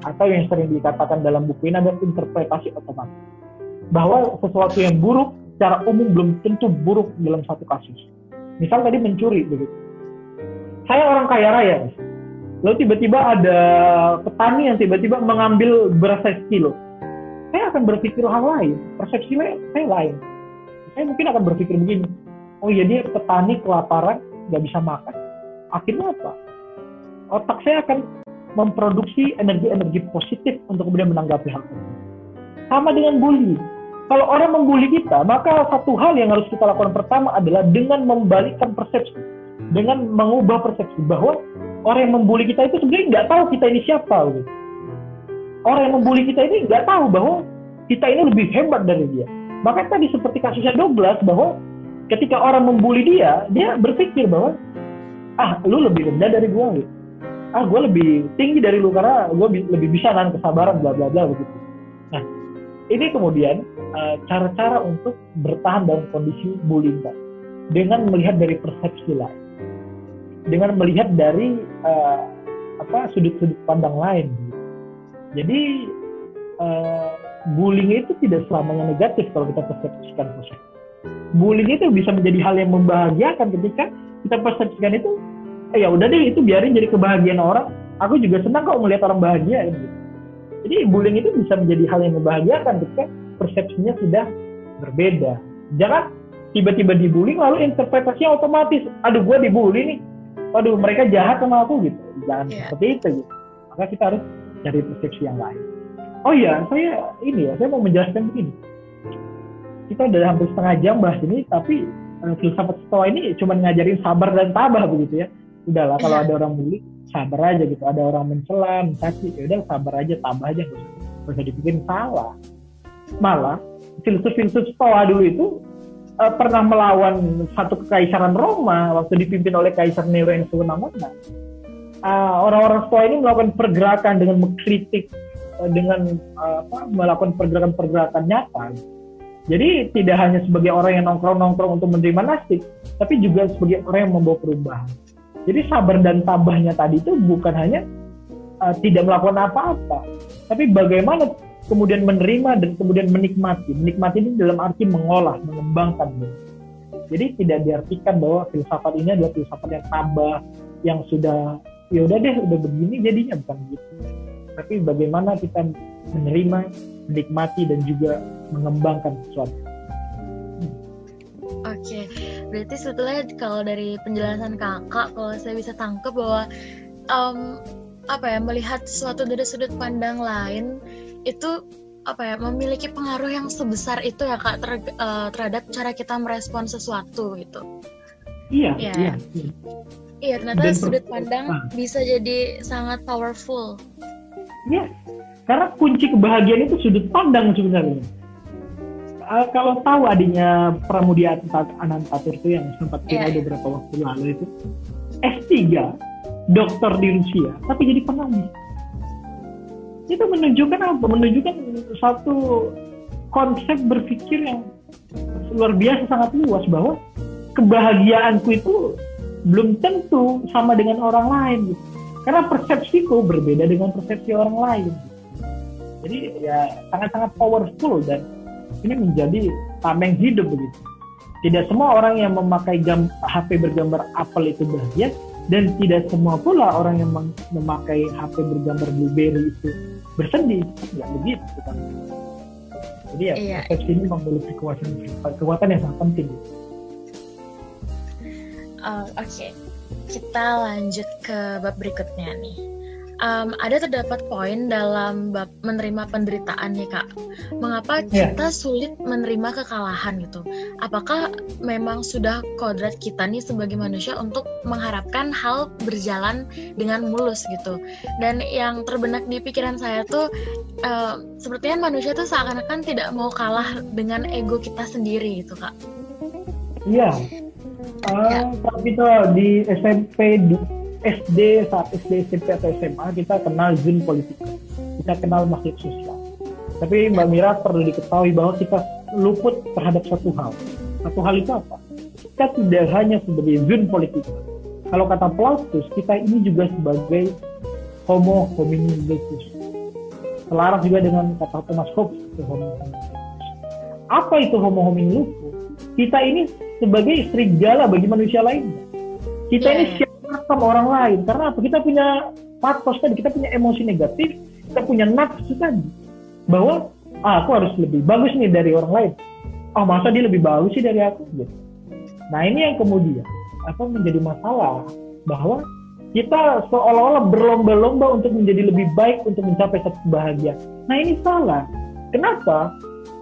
atau yang sering dikatakan dalam buku ini ada interpretasi otomatis. Bahwa sesuatu yang buruk secara umum belum tentu buruk dalam satu kasus. Misal tadi mencuri begitu. Saya orang kaya raya lalu tiba-tiba ada petani yang tiba-tiba mengambil beras saya kilo. Saya akan berpikir hal lain. Persepsi saya lain. Saya mungkin akan berpikir begini. Oh dia petani kelaparan nggak bisa makan. Akhirnya apa? Otak saya akan memproduksi energi-energi positif untuk kemudian menanggapi hal itu sama dengan bully kalau orang membuli kita, maka satu hal yang harus kita lakukan pertama adalah dengan membalikkan persepsi, dengan mengubah persepsi bahwa orang yang membuli kita itu sebenarnya nggak tahu kita ini siapa. Gitu. Orang yang membuli kita ini nggak tahu bahwa kita ini lebih hebat dari dia. Maka tadi seperti kasusnya Douglas bahwa ketika orang membuli dia, dia berpikir bahwa ah lu lebih rendah dari gue gitu. Ah gue lebih tinggi dari lu karena gue lebih bisa nahan kesabaran bla bla bla begitu. Nah ini kemudian uh, cara-cara untuk bertahan dalam kondisi bullying Pak. dengan melihat dari persepsi lain dengan melihat dari uh, apa sudut-sudut pandang lain jadi uh, bullying itu tidak selamanya negatif kalau kita persepsikan positif bullying itu bisa menjadi hal yang membahagiakan ketika kita persepsikan itu eh, ya udah deh itu biarin jadi kebahagiaan orang. Aku juga senang kok melihat orang bahagia gitu. jadi bullying itu bisa menjadi hal yang membahagiakan ketika persepsinya sudah berbeda. Jangan tiba-tiba dibully lalu interpretasinya otomatis aduh gue dibully nih. Waduh mereka jahat sama aku gitu. Jangan yeah. seperti itu gitu. Maka kita harus cari persepsi yang lain. Oh iya saya ini ya saya mau menjelaskan begini. Kita udah hampir setengah jam bahas ini tapi uh, filsafat stoa ini cuma ngajarin sabar dan tabah begitu ya udahlah kalau iya. ada orang bully sabar aja gitu ada orang mencela mencaci ya udah sabar aja tabah aja nggak usah, usah dibikin salah malah filsuf-filsuf stoa dulu itu uh, pernah melawan satu kekaisaran Roma waktu dipimpin oleh Kaisar Nero yang semena-mena uh, orang-orang stoa ini melakukan pergerakan dengan mengkritik uh, dengan uh, apa, melakukan pergerakan-pergerakan nyata jadi tidak hanya sebagai orang yang nongkrong-nongkrong untuk menerima nasib, tapi juga sebagai orang yang membawa perubahan. Jadi sabar dan tabahnya tadi itu bukan hanya uh, tidak melakukan apa-apa, tapi bagaimana kemudian menerima dan kemudian menikmati. Menikmati ini dalam arti mengolah, mengembangkan. Jadi tidak diartikan bahwa filsafat ini adalah filsafat yang tabah, yang sudah ya udah deh udah begini jadinya bukan gitu. Tapi bagaimana kita menerima, menikmati dan juga mengembangkan sesuatu. Oke, okay. Berarti sebetulnya kalau dari penjelasan kakak, kalau saya bisa tangkap bahwa um, apa ya melihat sesuatu dari sudut pandang lain itu apa ya memiliki pengaruh yang sebesar itu ya kak ter, uh, terhadap cara kita merespon sesuatu gitu. Iya. Iya. Iya, iya ternyata Dan sudut pandang bisa jadi sangat powerful. Iya, karena kunci kebahagiaan itu sudut pandang sebenarnya uh, kalau tahu adiknya Pramudia Anantatur itu yang sempat viral yeah. beberapa waktu lalu itu S3 dokter di Rusia tapi jadi pengemis itu menunjukkan apa menunjukkan satu konsep berpikir yang luar biasa sangat luas bahwa kebahagiaanku itu belum tentu sama dengan orang lain gitu. karena persepsiku berbeda dengan persepsi orang lain jadi ya sangat-sangat powerful dan ini menjadi tameng hidup begitu. Tidak semua orang yang memakai gam, HP bergambar apel itu bahagia dan tidak semua pula orang yang memakai HP bergambar blueberry itu bersedih. Ya begitu kan. Jadi ya iya. persepsi ini memiliki kekuatan kekuatan yang sangat penting. Uh, Oke, okay. kita lanjut ke bab berikutnya nih um, ada terdapat poin dalam bab menerima penderitaan nih kak. Mengapa ya. kita yeah. sulit menerima kekalahan gitu? Apakah memang sudah kodrat kita nih sebagai manusia untuk mengharapkan hal berjalan dengan mulus gitu? Dan yang terbenak di pikiran saya tuh uh, sepertinya manusia tuh seakan-akan tidak mau kalah dengan ego kita sendiri gitu kak. Iya. Uh, ya. Kalau kita di SMP SD saat SD SMP atau SMA kita kenal zin politik. Kita kenal makhluk sosial. Tapi Mbak Mira perlu diketahui bahwa kita luput terhadap satu hal. Satu hal itu apa? Kita tidak hanya sebagai zin politik. Kalau kata Plautus kita ini juga sebagai homo homini lupus selaras juga dengan kata Thomas Hobbes homo apa itu homo homini lupus kita ini sebagai serigala bagi manusia lainnya kita ini iya sama orang lain karena apa kita punya patos tadi kita punya emosi negatif kita punya nafsu tadi bahwa ah, aku harus lebih bagus nih dari orang lain oh masa dia lebih bagus sih dari aku gitu nah ini yang kemudian apa menjadi masalah bahwa kita seolah-olah berlomba-lomba untuk menjadi lebih baik untuk mencapai satu kebahagiaan. Nah ini salah. Kenapa?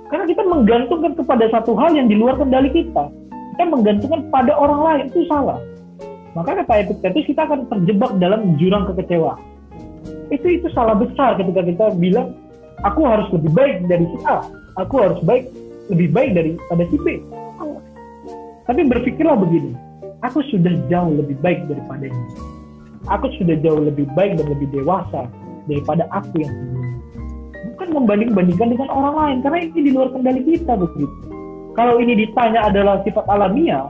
Karena kita menggantungkan kepada satu hal yang di luar kendali kita. Kita menggantungkan pada orang lain itu salah maka kata Epictetus kita akan terjebak dalam jurang kekecewaan. Itu itu salah besar ketika kita bilang aku harus lebih baik dari si A, aku harus baik lebih baik daripada si B. Tapi berpikirlah begini, aku sudah jauh lebih baik daripada ini. Aku sudah jauh lebih baik dan lebih dewasa daripada aku yang sebelumnya. Bukan membanding-bandingkan dengan orang lain karena ini di luar kendali kita begitu. Kalau ini ditanya adalah sifat alamiah,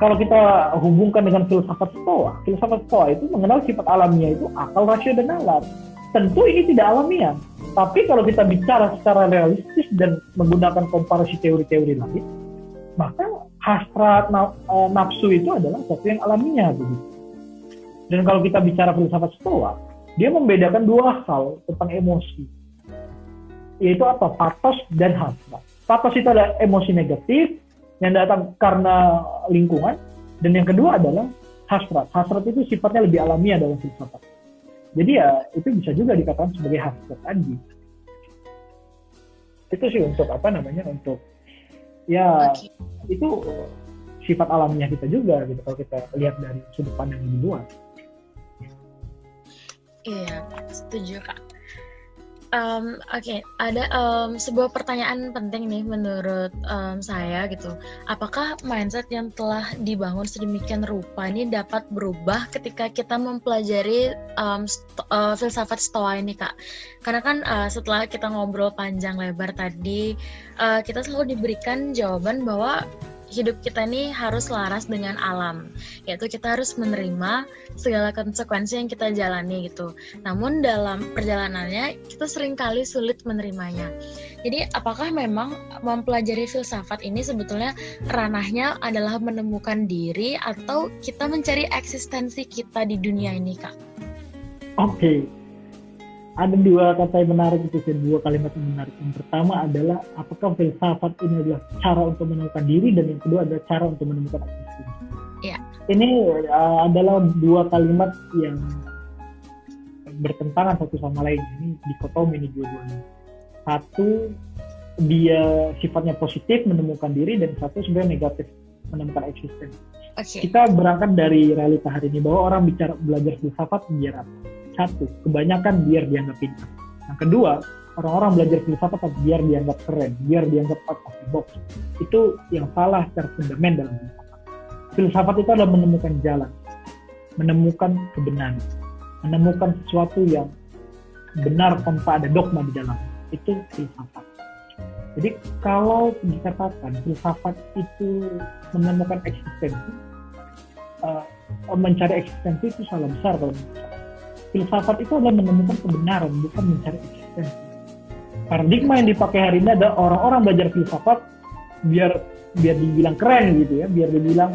kalau kita hubungkan dengan filsafat stoa, filsafat stoa itu mengenal sifat alamiah itu akal, rasio, dan nalar. Tentu ini tidak alamiah. Tapi kalau kita bicara secara realistis dan menggunakan komparasi teori-teori lain, maka hasrat eh, nafsu itu adalah sesuatu yang alamiah begitu. Dan kalau kita bicara filsafat stoa, dia membedakan dua hal tentang emosi. Yaitu apa? Patos dan hasrat. Patos itu adalah emosi negatif yang datang karena lingkungan. Dan yang kedua adalah hasrat. Hasrat itu sifatnya lebih alamiah dalam filsafat. Jadi ya itu bisa juga dikatakan sebagai hasrat tadi. Itu sih untuk apa namanya untuk ya okay. itu sifat alamiah kita juga gitu kalau kita lihat dari sudut pandang lebih luas. Iya, setuju kak. Um, Oke, okay. ada um, sebuah pertanyaan penting nih menurut um, saya gitu. Apakah mindset yang telah dibangun sedemikian rupa ini dapat berubah ketika kita mempelajari um, st uh, filsafat stoa ini kak? Karena kan uh, setelah kita ngobrol panjang lebar tadi, uh, kita selalu diberikan jawaban bahwa hidup kita ini harus laras dengan alam, yaitu kita harus menerima segala konsekuensi yang kita jalani gitu. Namun dalam perjalanannya kita sering kali sulit menerimanya. Jadi apakah memang mempelajari filsafat ini sebetulnya ranahnya adalah menemukan diri atau kita mencari eksistensi kita di dunia ini, Kak? Oke, okay ada dua kata yang menarik itu sih dua kalimat yang menarik. Yang pertama adalah apakah filsafat ini adalah cara untuk menemukan diri? Dan yang kedua adalah cara untuk menemukan eksistensi yeah. ini uh, adalah dua kalimat yang bertentangan satu sama lain. Ini dikotomi ini dua-duanya. Satu dia sifatnya positif menemukan diri dan satu sebenarnya negatif menemukan eksistensi. Okay. kita berangkat dari realita hari ini bahwa orang bicara belajar filsafat biar apa satu, kebanyakan biar dianggap pintar. Yang kedua, orang-orang belajar filsafat biar dianggap keren, biar dianggap out of the box. Itu yang salah secara fundamental dalam filsafat. Filsafat itu adalah menemukan jalan, menemukan kebenaran, menemukan sesuatu yang benar tanpa ada dogma di dalam. Itu filsafat. Jadi kalau dikatakan filsafat itu menemukan eksistensi, uh, mencari eksistensi itu salah besar kalau filsafat itu adalah menemukan kebenaran bukan mencari eksistensi paradigma yang dipakai hari ini adalah orang-orang belajar filsafat biar biar dibilang keren gitu ya biar dibilang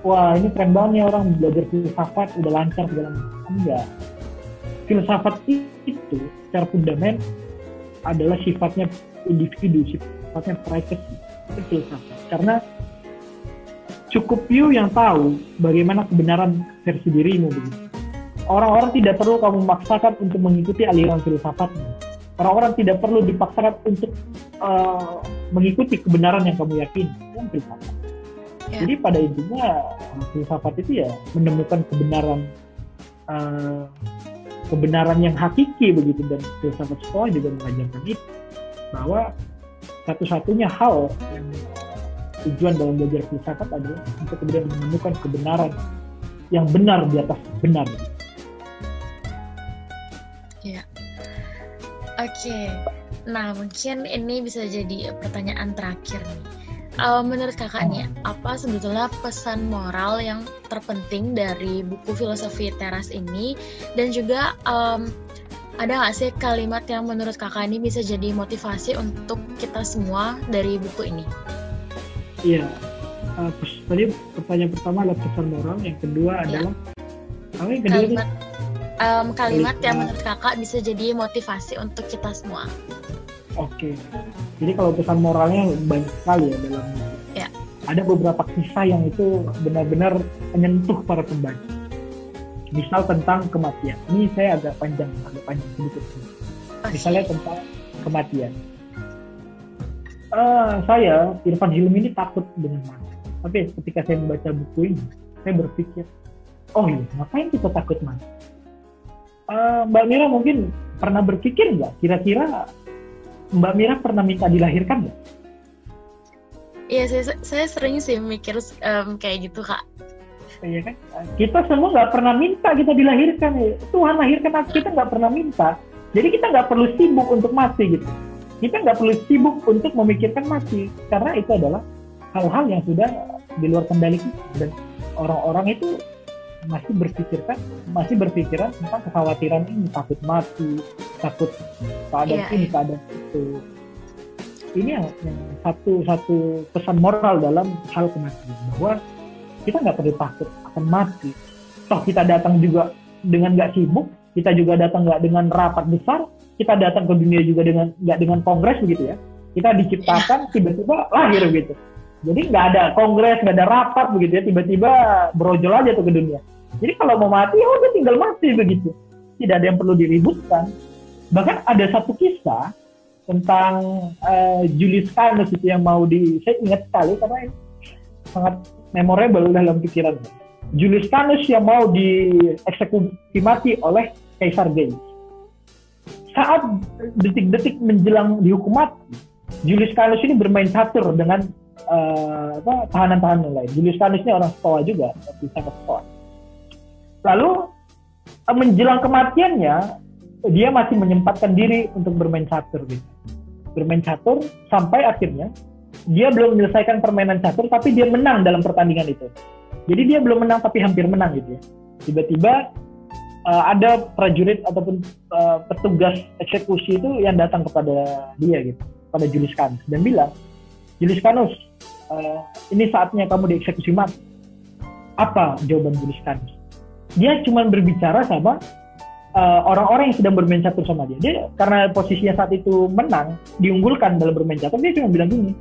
wah ini keren banget nih orang belajar filsafat udah lancar segala macam. Enggak. Filsafat itu secara fundament adalah sifatnya individu sifatnya privacy itu filsafat. Karena cukup you yang tahu bagaimana kebenaran versi dirimu begitu orang-orang tidak perlu kamu memaksakan untuk mengikuti aliran filsafatnya. Orang-orang tidak perlu dipaksakan untuk uh, mengikuti kebenaran yang kamu yakini. Itu filsafat. Ya. Jadi pada intinya filsafat itu ya menemukan kebenaran uh, kebenaran yang hakiki begitu dan filsafat sekolah juga mengajarkan itu bahwa satu-satunya hal yang tujuan dalam belajar filsafat adalah untuk kemudian menemukan kebenaran yang benar di atas benar. Oke, nah mungkin ini bisa jadi pertanyaan terakhir nih. Uh, menurut kakak nih, apa sebetulnya pesan moral yang terpenting dari buku filosofi teras ini? Dan juga um, ada nggak sih kalimat yang menurut kakak ini bisa jadi motivasi untuk kita semua dari buku ini? Iya, uh, tadi pertanyaan pertama adalah pesan moral, yang kedua ya. adalah apa yang kedua? Kalimat um, kalimat yang menurut kakak bisa jadi motivasi untuk kita semua. Oke, jadi kalau pesan moralnya banyak sekali ya dalam ya. Ada beberapa kisah yang itu benar-benar menyentuh para pembaca. Misal tentang kematian. Ini saya agak panjang, agak panjang sedikit. Okay. Misalnya tentang kematian. Uh, saya Irfan Hilmi ini takut dengan mati. Tapi ketika saya membaca buku ini, saya berpikir, oh iya, ngapain kita takut mati? Uh, Mbak Mira mungkin pernah berpikir nggak kira-kira Mbak Mira pernah minta dilahirkan nggak? Iya, saya, saya sering sih mikir um, kayak gitu kak. Iya kan? Kita semua nggak pernah minta kita dilahirkan. Ya. Tuhan lahirkan kita nggak pernah minta. Jadi kita nggak perlu sibuk untuk mati gitu. Kita nggak perlu sibuk untuk memikirkan mati karena itu adalah hal-hal yang sudah di luar kendali kita dan orang-orang itu masih berpikirkan masih berpikiran tentang kekhawatiran ini takut mati takut keadaan yeah, ini yeah. keadaan itu. Ini yang, yang satu satu pesan moral dalam hal kematian bahwa kita nggak perlu takut akan mati. Toh kita datang juga dengan nggak sibuk kita juga datang nggak dengan rapat besar kita datang ke dunia juga dengan nggak dengan kongres begitu ya. Kita diciptakan tiba-tiba lahir begitu jadi nggak ada kongres nggak ada rapat begitu ya. Tiba-tiba brojol aja tuh ke dunia. Jadi kalau mau mati ya udah tinggal mati begitu. Tidak ada yang perlu diributkan. Bahkan ada satu kisah tentang uh, Julius Canus itu yang mau di saya ingat sekali karena ini sangat memorable dalam pikiran. Julius Canus yang mau dieksekusi mati oleh Kaisar Gaius saat detik-detik menjelang dihukum mati Julius Canus ini bermain catur dengan uh, tahanan-tahanan lain. Julius Canus ini orang Stoa juga bisa ke Stoa lalu eh, menjelang kematiannya dia masih menyempatkan diri untuk bermain catur gitu. Bermain catur sampai akhirnya dia belum menyelesaikan permainan catur tapi dia menang dalam pertandingan itu. Jadi dia belum menang tapi hampir menang gitu ya. Tiba-tiba uh, ada prajurit ataupun uh, petugas eksekusi itu yang datang kepada dia gitu pada Julius Canus dan bilang Julius Canus uh, ini saatnya kamu dieksekusi mati apa jawaban Julius Canus dia cuma berbicara sama uh, orang-orang yang sedang bermain catur sama dia. Dia karena posisinya saat itu menang, diunggulkan dalam bermain catur, dia cuma bilang gini,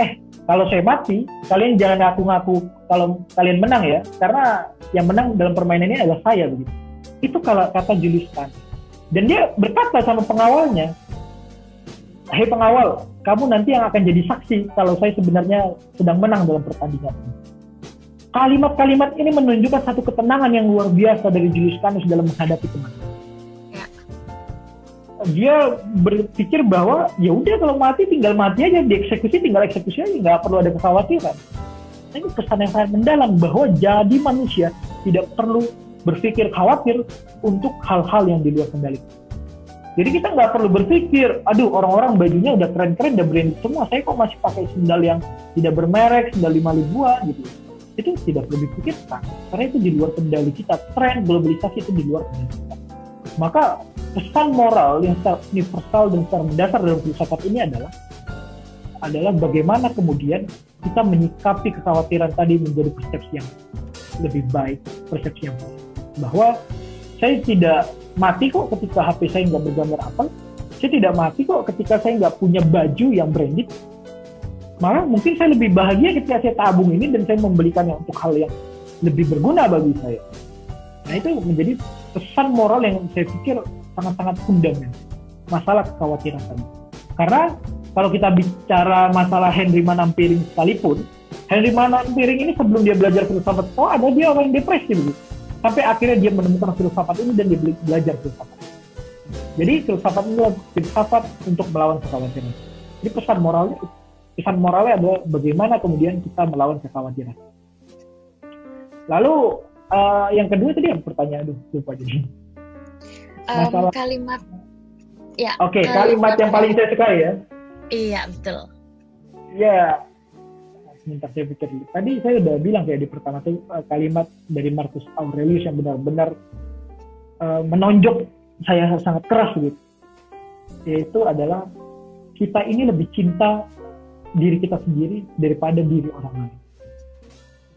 eh kalau saya mati, kalian jangan ngaku-ngaku kalau kalian menang ya, karena yang menang dalam permainan ini adalah saya begitu. Itu kalau kata Julius Khan. Dan dia berkata sama pengawalnya, Hei pengawal, kamu nanti yang akan jadi saksi kalau saya sebenarnya sedang menang dalam pertandingan ini kalimat-kalimat ini menunjukkan satu ketenangan yang luar biasa dari Julius Canus dalam menghadapi kematian. Ya. Dia berpikir bahwa ya udah kalau mati tinggal mati aja, dieksekusi tinggal eksekusi aja, nggak perlu ada kekhawatiran. Ini pesan yang sangat mendalam bahwa jadi manusia tidak perlu berpikir khawatir untuk hal-hal yang di luar kendali. Jadi kita nggak perlu berpikir, aduh orang-orang bajunya udah keren-keren, udah branded semua, saya kok masih pakai sendal yang tidak bermerek, sendal lima ribuan gitu itu tidak perlu dipikirkan karena itu di luar kendali kita tren globalisasi itu di luar kendali kita maka pesan moral yang universal dan secara mendasar dalam filsafat ini adalah adalah bagaimana kemudian kita menyikapi kekhawatiran tadi menjadi persepsi yang lebih baik, persepsi yang baik. Bahwa saya tidak mati kok ketika HP saya nggak bergambar apa, saya tidak mati kok ketika saya nggak punya baju yang branded, malah mungkin saya lebih bahagia ketika saya tabung ini dan saya membelikannya untuk hal yang lebih berguna bagi saya. Nah itu menjadi pesan moral yang saya pikir sangat-sangat fundamental masalah kekhawatiran tadi. Karena kalau kita bicara masalah Henry Manampiring sekalipun, Henry Manampiring ini sebelum dia belajar filsafat, oh ada dia orang depresi begitu. Sampai akhirnya dia menemukan filsafat ini dan dia belajar filsafat. Jadi filsafat ini adalah filsafat untuk melawan kekhawatiran. Jadi pesan moralnya itu pesan moralnya adalah bagaimana kemudian kita melawan kekhawatiran. Lalu uh, yang kedua tadi yang pertanyaan aduh lupa jadi. Masalah kalimat ya. Oke, okay, kalimat, kalimat yang paling saya suka ya. Iya, betul. Ya. Sebentar saya pikir dulu. Tadi saya udah bilang kayak di pertama tuh eh, kalimat dari Marcus Aurelius yang benar-benar uh, menonjok saya sangat keras gitu. Yaitu adalah kita ini lebih cinta diri kita sendiri daripada diri orang lain.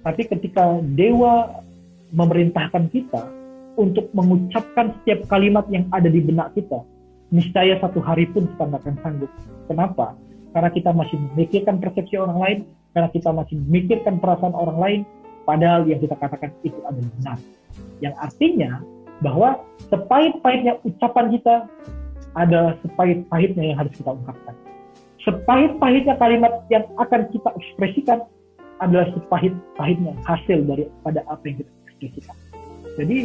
Tapi ketika dewa memerintahkan kita untuk mengucapkan setiap kalimat yang ada di benak kita, niscaya satu hari pun kita nggak akan sanggup. Kenapa? Karena kita masih memikirkan persepsi orang lain, karena kita masih memikirkan perasaan orang lain, padahal yang kita katakan itu adalah benar. Yang artinya bahwa sepahit-pahitnya ucapan kita adalah sepahit-pahitnya yang harus kita ungkapkan sepahit-pahitnya kalimat yang akan kita ekspresikan adalah sepahit-pahitnya hasil daripada apa yang kita ekspresikan. Jadi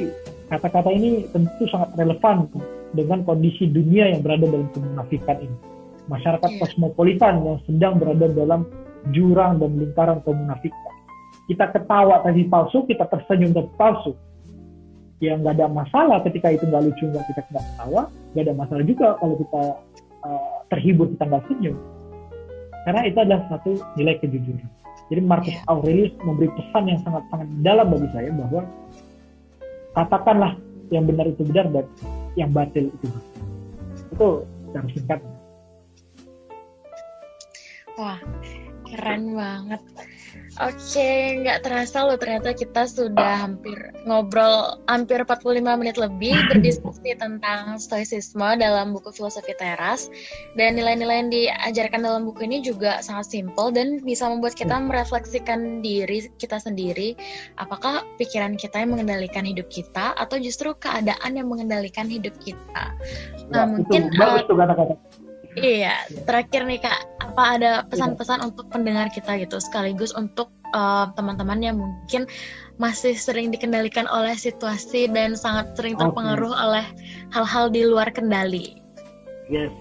kata-kata ini tentu sangat relevan dengan kondisi dunia yang berada dalam kemunafikan ini. Masyarakat yeah. kosmopolitan yang sedang berada dalam jurang dan lingkaran kemunafikan. Kita ketawa tadi palsu, kita tersenyum tadi palsu. ya nggak ada masalah ketika itu nggak lucu nggak kita nggak ketawa nggak ada masalah juga kalau kita uh, terhibur kita nggak senyum karena itu adalah satu nilai kejujuran jadi Marcus yeah. Aurelius memberi pesan yang sangat-sangat dalam bagi saya bahwa katakanlah yang benar itu benar dan yang batil itu batil. Itu secara singkat. Wah, keren banget. Oke, nggak terasa loh ternyata kita sudah hampir ngobrol hampir 45 menit lebih berdiskusi tentang stoicisme dalam buku Filosofi Teras dan nilai-nilai yang diajarkan dalam buku ini juga sangat simpel dan bisa membuat kita merefleksikan diri kita sendiri apakah pikiran kita yang mengendalikan hidup kita atau justru keadaan yang mengendalikan hidup kita. Nah, ya, mungkin itu, bagus uh, tuh kata-kata Iya, terakhir nih Kak, apa ada pesan-pesan untuk pendengar kita gitu sekaligus untuk uh, teman-teman yang mungkin masih sering dikendalikan oleh situasi dan sangat sering terpengaruh okay. oleh hal-hal di luar kendali. Yes.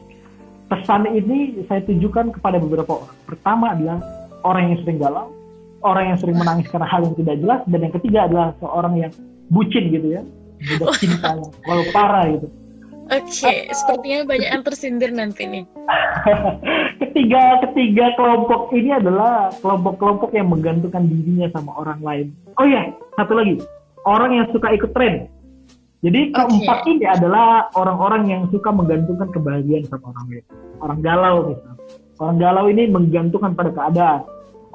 Pesan ini saya tujukan kepada beberapa orang. Pertama adalah orang yang sering galau, orang yang sering menangis karena hal yang tidak jelas, dan yang ketiga adalah seorang yang bucin gitu ya, budak cinta yang parah gitu Oke, okay, sepertinya banyak yang tersindir nanti nih. ketiga ketiga kelompok ini adalah kelompok-kelompok yang menggantungkan dirinya sama orang lain. Oh iya, satu lagi, orang yang suka ikut tren. Jadi keempat okay. ini adalah orang-orang yang suka menggantungkan kebahagiaan sama orang lain. Orang galau misalnya. Orang galau ini menggantungkan pada keadaan.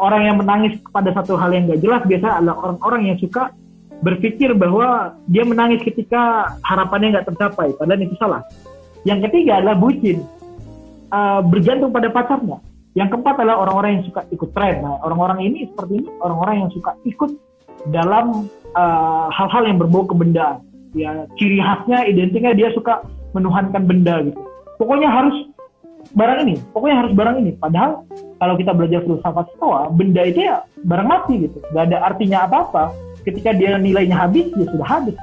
Orang yang menangis pada satu hal yang gak jelas biasa adalah orang-orang yang suka berpikir bahwa dia menangis ketika harapannya nggak tercapai, padahal itu salah. Yang ketiga adalah bucin, uh, bergantung pada pacarnya. Yang keempat adalah orang-orang yang suka ikut tren. Nah, orang-orang ini seperti ini, orang-orang yang suka ikut dalam eh, hal-hal yang berbau kebendaan. Ya, ciri khasnya, identiknya dia suka menuhankan benda gitu. Pokoknya harus barang ini, pokoknya harus barang ini. Padahal kalau kita belajar filsafat stoa, benda itu ya barang mati gitu, gak ada artinya apa-apa ketika dia nilainya habis ya sudah habis.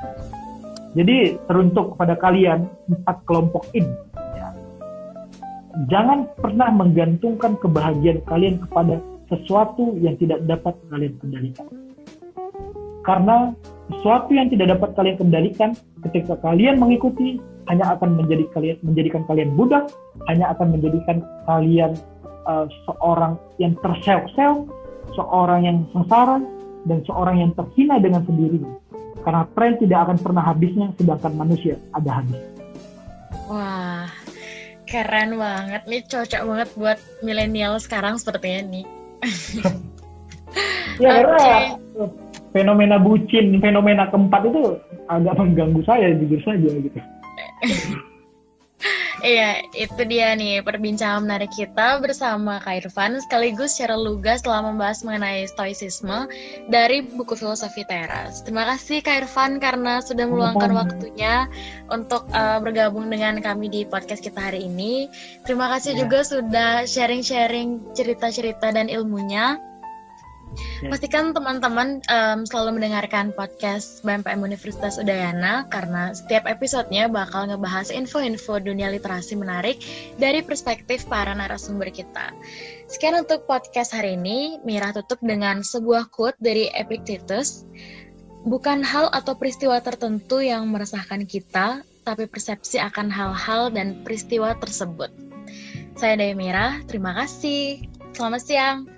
Jadi teruntuk kepada kalian empat kelompok ini. Ya, jangan pernah menggantungkan kebahagiaan kalian kepada sesuatu yang tidak dapat kalian kendalikan. Karena sesuatu yang tidak dapat kalian kendalikan ketika kalian mengikuti hanya akan menjadi kalian menjadikan kalian budak hanya akan menjadikan kalian uh, seorang yang terseok-seok seorang yang sengsara dan seorang yang terhina dengan sendirinya. Karena tren tidak akan pernah habisnya, sedangkan manusia ada habis. Wah, keren banget nih, cocok banget buat milenial sekarang sepertinya nih. ya okay. karena fenomena bucin, fenomena keempat itu agak mengganggu saya jujur saja gitu. Iya, itu dia nih perbincangan menarik kita bersama Kak Irfan sekaligus secara lugas telah membahas mengenai stoicisme dari buku filosofi teras. Terima kasih Kak Irfan karena sudah meluangkan waktunya untuk uh, bergabung dengan kami di podcast kita hari ini. Terima kasih ya. juga sudah sharing-sharing cerita-cerita dan ilmunya. Pastikan teman-teman um, selalu mendengarkan podcast BMPM Universitas Udayana karena setiap episodenya bakal ngebahas info-info dunia literasi menarik dari perspektif para narasumber kita. Sekian untuk podcast hari ini. Mira tutup dengan sebuah quote dari Epictetus. Bukan hal atau peristiwa tertentu yang meresahkan kita, tapi persepsi akan hal-hal dan peristiwa tersebut. Saya Mira, terima kasih. Selamat siang.